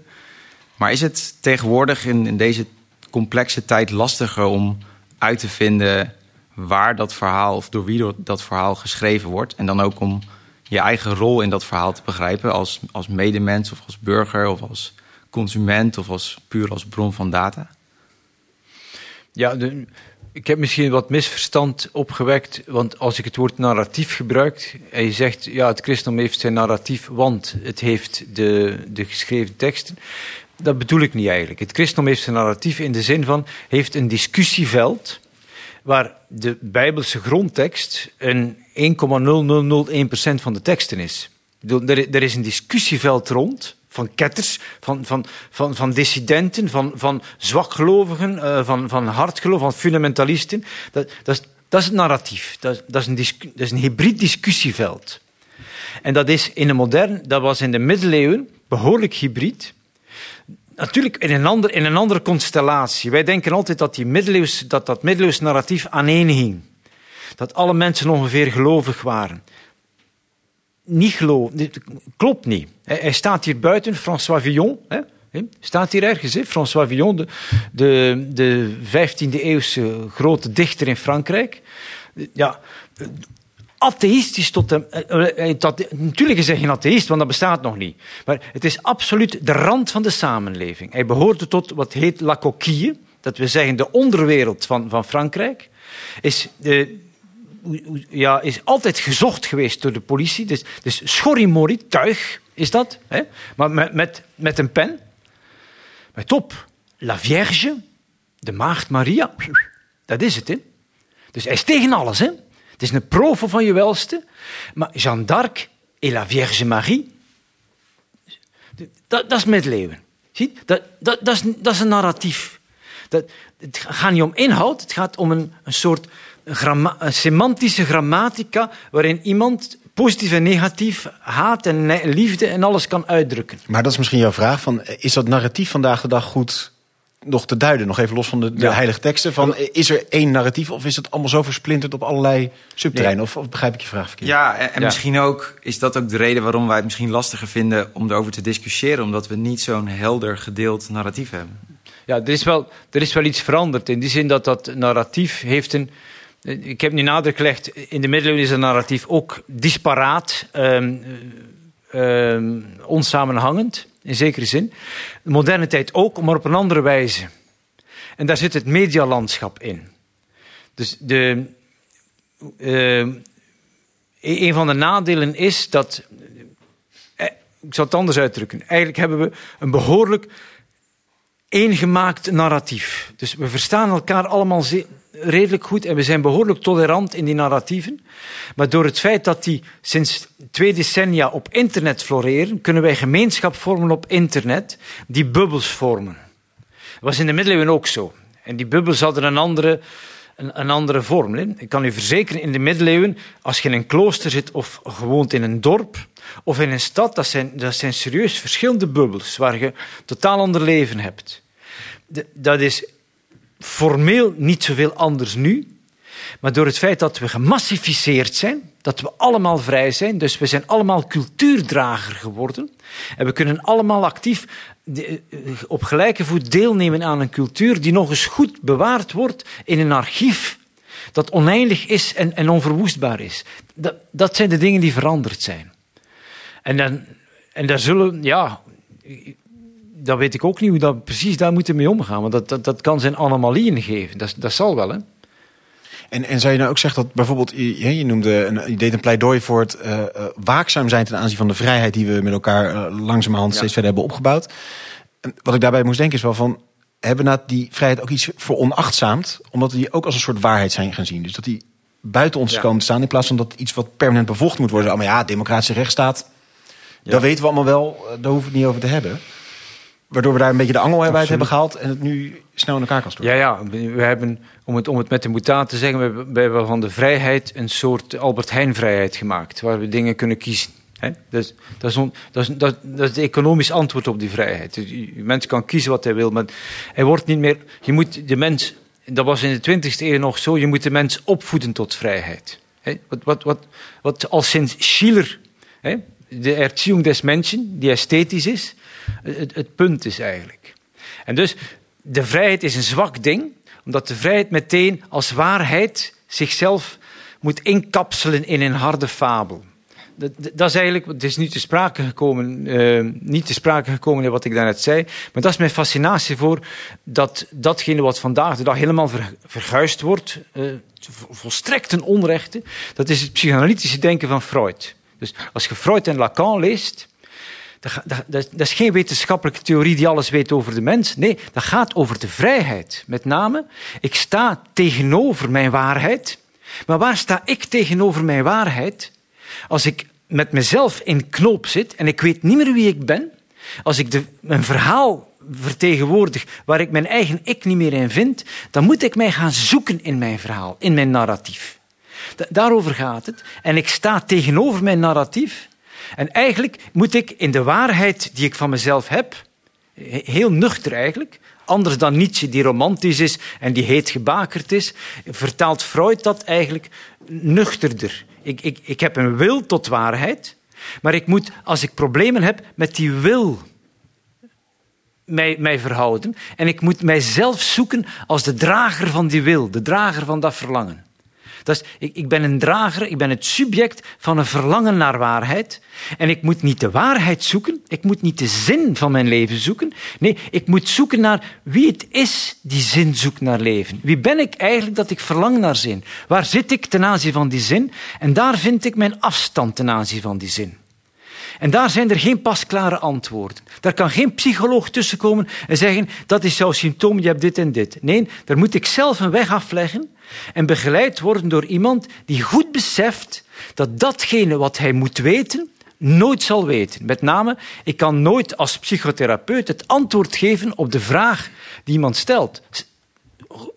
Maar is het tegenwoordig in, in deze complexe tijd lastiger om uit te vinden waar dat verhaal of door wie dat verhaal geschreven wordt? En dan ook om je eigen rol in dat verhaal te begrijpen als, als medemens of als burger of als consument of als puur als bron van data? Ja, ik heb misschien wat misverstand opgewekt, want als ik het woord narratief gebruik en je zegt, ja, het christendom heeft zijn narratief, want het heeft de, de geschreven teksten. Dat bedoel ik niet eigenlijk. Het christendom heeft zijn narratief in de zin van, heeft een discussieveld waar de bijbelse grondtekst een 1,0001% van de teksten is. Er is een discussieveld rond van ketters, van, van, van, van dissidenten, van, van zwakgelovigen, uh, van, van hardgelovigen, van fundamentalisten. Dat, dat, is, dat is het narratief. Dat, dat, is een dat is een hybrid discussieveld. En dat is in de moderne, dat was in de middeleeuwen behoorlijk hybrid. Natuurlijk in een, ander, in een andere constellatie. Wij denken altijd dat die middeleeuws, dat, dat middeleeuws narratief aaneen Dat alle mensen ongeveer gelovig waren niet geloven. Klopt niet. Hij, staat hier buiten, François Villon. Hè? Staat hier ergens, hè? François Villon, de, de, de 15e eeuwse grote dichter in Frankrijk. Ja, atheïstisch tot de. Eh, eh, natuurlijk is hij geen atheïst, want dat bestaat nog niet. Maar het is absoluut de rand van de samenleving. Hij behoorde tot wat heet la coquille, dat we zeggen de onderwereld van, van Frankrijk. Is ja, is altijd gezocht geweest door de politie. Dus, dus schorrimorri, tuig is dat. Hè? Maar met, met, met een pen. Top, La Vierge, de Maagd Maria, dat is het. Hè? Dus hij is tegen alles. Hè? Het is een provo van je welste. Maar Jeanne d'Arc en La Vierge Marie, dat, dat is middeleeuwen. Zie? Dat, dat, is, dat is een narratief. Dat, het gaat niet om inhoud, het gaat om een, een soort semantische grammatica waarin iemand positief en negatief, haat en liefde en alles kan uitdrukken. Maar dat is misschien jouw vraag: van, is dat narratief vandaag de dag goed nog te duiden? Nog even los van de, de heilige teksten. Van, is er één narratief of is het allemaal zo versplinterd op allerlei subterreinen? Of, of, begrijp ik je vraag verkeerd? Ja, en, misschien ook is dat ook de reden waarom wij het misschien lastiger vinden om erover te discussiëren, omdat we niet zo'n helder gedeeld narratief hebben. Ja, er is, wel, er is wel iets veranderd in die zin dat dat narratief heeft een ik heb nu nadruk gelegd, in de middeleeuwen is het narratief ook disparaat, um, onsamenhangend, in zekere zin. De moderne tijd ook, maar op een andere wijze. En daar zit het medialandschap in. Dus de, uh, een van de nadelen is dat. Eh, ik zal het anders uitdrukken. Eigenlijk hebben we een behoorlijk eengemaakt narratief. Dus we verstaan elkaar allemaal redelijk goed en we zijn behoorlijk tolerant in die narratieven. Maar door het feit dat die sinds twee decennia op internet floreren, kunnen wij gemeenschap vormen op internet die bubbels vormen. Dat was in de middeleeuwen ook zo. En die bubbels hadden een andere, een, andere vorm. Ik kan u verzekeren, in de middeleeuwen, als je in een klooster zit of gewoond in een dorp of in een stad, dat zijn, dat zijn serieus verschillende bubbels waar je totaal ander leven hebt. dat is formeel niet zoveel anders nu. Maar door het feit dat we gemassificeerd zijn, dat we allemaal vrij zijn, dus we zijn allemaal cultuurdrager geworden. En we kunnen allemaal actief eh, op gelijke voet deelnemen aan een cultuur die nog eens goed bewaard wordt in een archief dat oneindig is en, en onverwoestbaar is. Dat, dat zijn de dingen die veranderd zijn. En, dan, en daar zullen, ja, dat weet ik ook niet hoe dat precies daar moeten mee omgaan. Want dat, dat, dat kan zijn anomalieën geven. Dat, dat zal wel, hè. En, en zou je nou ook zeggen dat bijvoorbeeld, je, je noemde, een, je deed een pleidooi voor het uh, waakzaam zijn ten aanzien van de vrijheid die we met elkaar uh, langzamerhand steeds verder hebben opgebouwd. En wat ik daarbij moest denken is wel van, hebben we die vrijheid ook iets voor onachtzaamd, omdat we die ook als een soort waarheid zijn gaan zien. Dus dat die buiten ons komen te staan in plaats van dat iets wat permanent bevochten moet worden. Maar ja, democratische rechtsstaat, ja. dat weten we allemaal wel, daar hoeven we het niet over te hebben. Waardoor we daar een beetje de angel uit hebben gehaald en het nu snel in elkaar kan storten. Ja, ja, we hebben, om het, om het met de mutaat te zeggen, we hebben, we hebben van de vrijheid een soort Albert Heijn-vrijheid gemaakt, waar we dingen kunnen kiezen. Hè? Dus, dat, is on, dat, is, dat, dat is het economisch antwoord op die vrijheid. Dus, je mens kan kiezen wat hij wil, maar hij wordt niet meer. Je moet de mens, dat was in de 20e eeuw nog zo, je moet de mens opvoeden tot vrijheid. Hè? Wat, wat, wat, wat al sinds Schiller, hè? de Erziehung des Menschen, die esthetisch is, het, punt is eigenlijk. En dus de vrijheid is een zwak ding, omdat de vrijheid meteen als waarheid zichzelf moet inkapselen in een harde fabel. Dat, dat is eigenlijk, het is niet te sprake gekomen, uh, niet te sprake gekomen in wat ik daarnet zei, maar dat is mijn fascinatie voor dat datgene wat vandaag de dag helemaal ver, verguisd wordt, uh, volstrekt een onrechte, dat is het psychoanalytische denken van Freud. Dus als je Freud en Lacan leest, dat, is geen wetenschappelijke theorie die alles weet over de mens. Nee, dat gaat over de vrijheid. Met name, ik sta tegenover mijn waarheid. Maar waar sta ik tegenover mijn waarheid? Als ik met mezelf in knoop zit en ik weet niet meer wie ik ben, als ik de, een verhaal vertegenwoordig waar ik mijn eigen ik niet meer in vind, dan moet ik mij gaan zoeken in mijn verhaal, in mijn narratief. Daarover gaat het. En ik sta tegenover mijn narratief. En eigenlijk moet ik in de waarheid die ik van mezelf heb, heel nuchter eigenlijk, anders dan Nietzsche die romantisch is en die heet gebakerd is, vertaalt Freud dat eigenlijk nuchterder. Ik, ik, ik heb een wil tot waarheid, maar ik moet, als ik problemen heb, met die wil mij, mij verhouden. En ik moet mijzelf zoeken als de drager van die wil, de drager van dat verlangen. Dat is, ik, ik ben een drager, ik ben het subject van een verlangen naar waarheid. En ik moet niet de waarheid zoeken, ik moet niet de zin van mijn leven zoeken. Nee, ik moet zoeken naar wie het is die zin zoekt naar leven. Wie ben ik eigenlijk dat ik verlang naar zin? Waar zit ik ten aanzien van die zin? En daar vind ik mijn afstand ten aanzien van die zin. En daar zijn er geen pasklare antwoorden. Daar kan geen psycholoog tussenkomen en zeggen dat is jouw symptoom, je hebt dit en dit. Nee, daar moet ik zelf een weg afleggen en begeleid worden door iemand die goed beseft dat datgene wat hij moet weten, nooit zal weten. Met name, ik kan nooit als psychotherapeut het antwoord geven op de vraag die iemand stelt.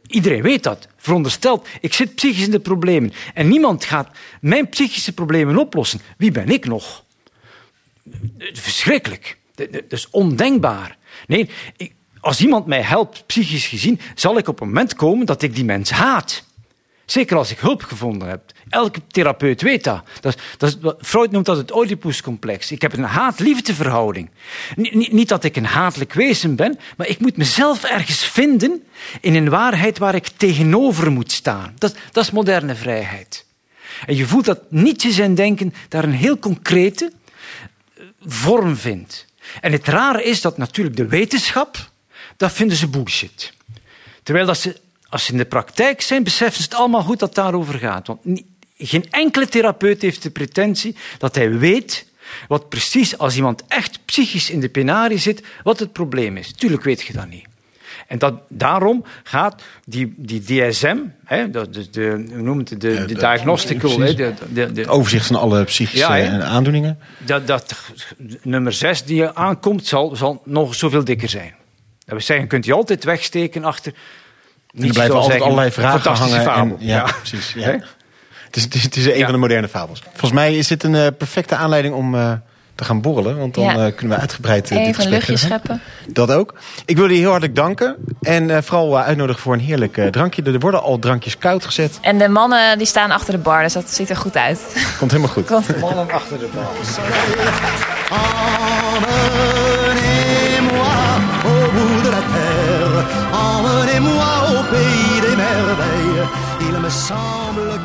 Iedereen weet dat. Veronderstelt, ik zit psychisch in de problemen en niemand gaat mijn psychische problemen oplossen. Wie ben ik nog? Verschrikkelijk. Dat is ondenkbaar. Nee, als iemand mij helpt, psychisch gezien, zal ik op een moment komen dat ik die mens haat. Zeker als ik hulp gevonden heb. Elke therapeut weet dat. dat, Freud noemt dat het Oedipuscomplex. Ik heb een haat-liefdeverhouding. Niet, dat ik een hatelijk wezen ben, maar ik moet mezelf ergens vinden in een waarheid waar ik tegenover moet staan. Dat, dat is moderne vrijheid. En je voelt dat Nietzsche zijn denken daar een heel concrete vorm vindt. En het rare is dat natuurlijk de wetenschap, dat vinden ze bullshit. Terwijl dat ze als ze in de praktijk zijn, beseffen ze het allemaal goed dat het daarover gaat. Want geen enkele therapeut heeft de pretentie dat hij weet wat precies, als iemand echt psychisch in de penarie zit, wat het probleem is. Tuurlijk weet je dat niet. En dat, daarom gaat die, die DSM, hè, de, de, de, hoe noemt het, de, de diagnostical... Hè, de, de, de, overzicht van alle psychische ja, aandoeningen. Dat, dat nummer 6 die aankomt, zal, zal nog zoveel dikker zijn. Dat we zeggen, kunt je altijd wegsteken achter er blijven altijd allerlei vragen hangen. En, ja, precies. Ja. Het is, het is, het is een van de moderne fabels. Volgens mij is dit een uh, perfecte aanleiding om uh, te gaan borrelen. Want dan ja. uh, kunnen we uitgebreid uh, Even een luchtje scheppen. Dat ook. Ik wil je heel hartelijk danken. En vooral uitnodigen voor een heerlijk drankje. Er worden al drankjes koud gezet. En de mannen die staan achter de bar. Dus dat ziet er goed uit. Komt helemaal goed. Komt. Mannen achter de bar. Emmenez-moi au pays des merveilles. Il me semble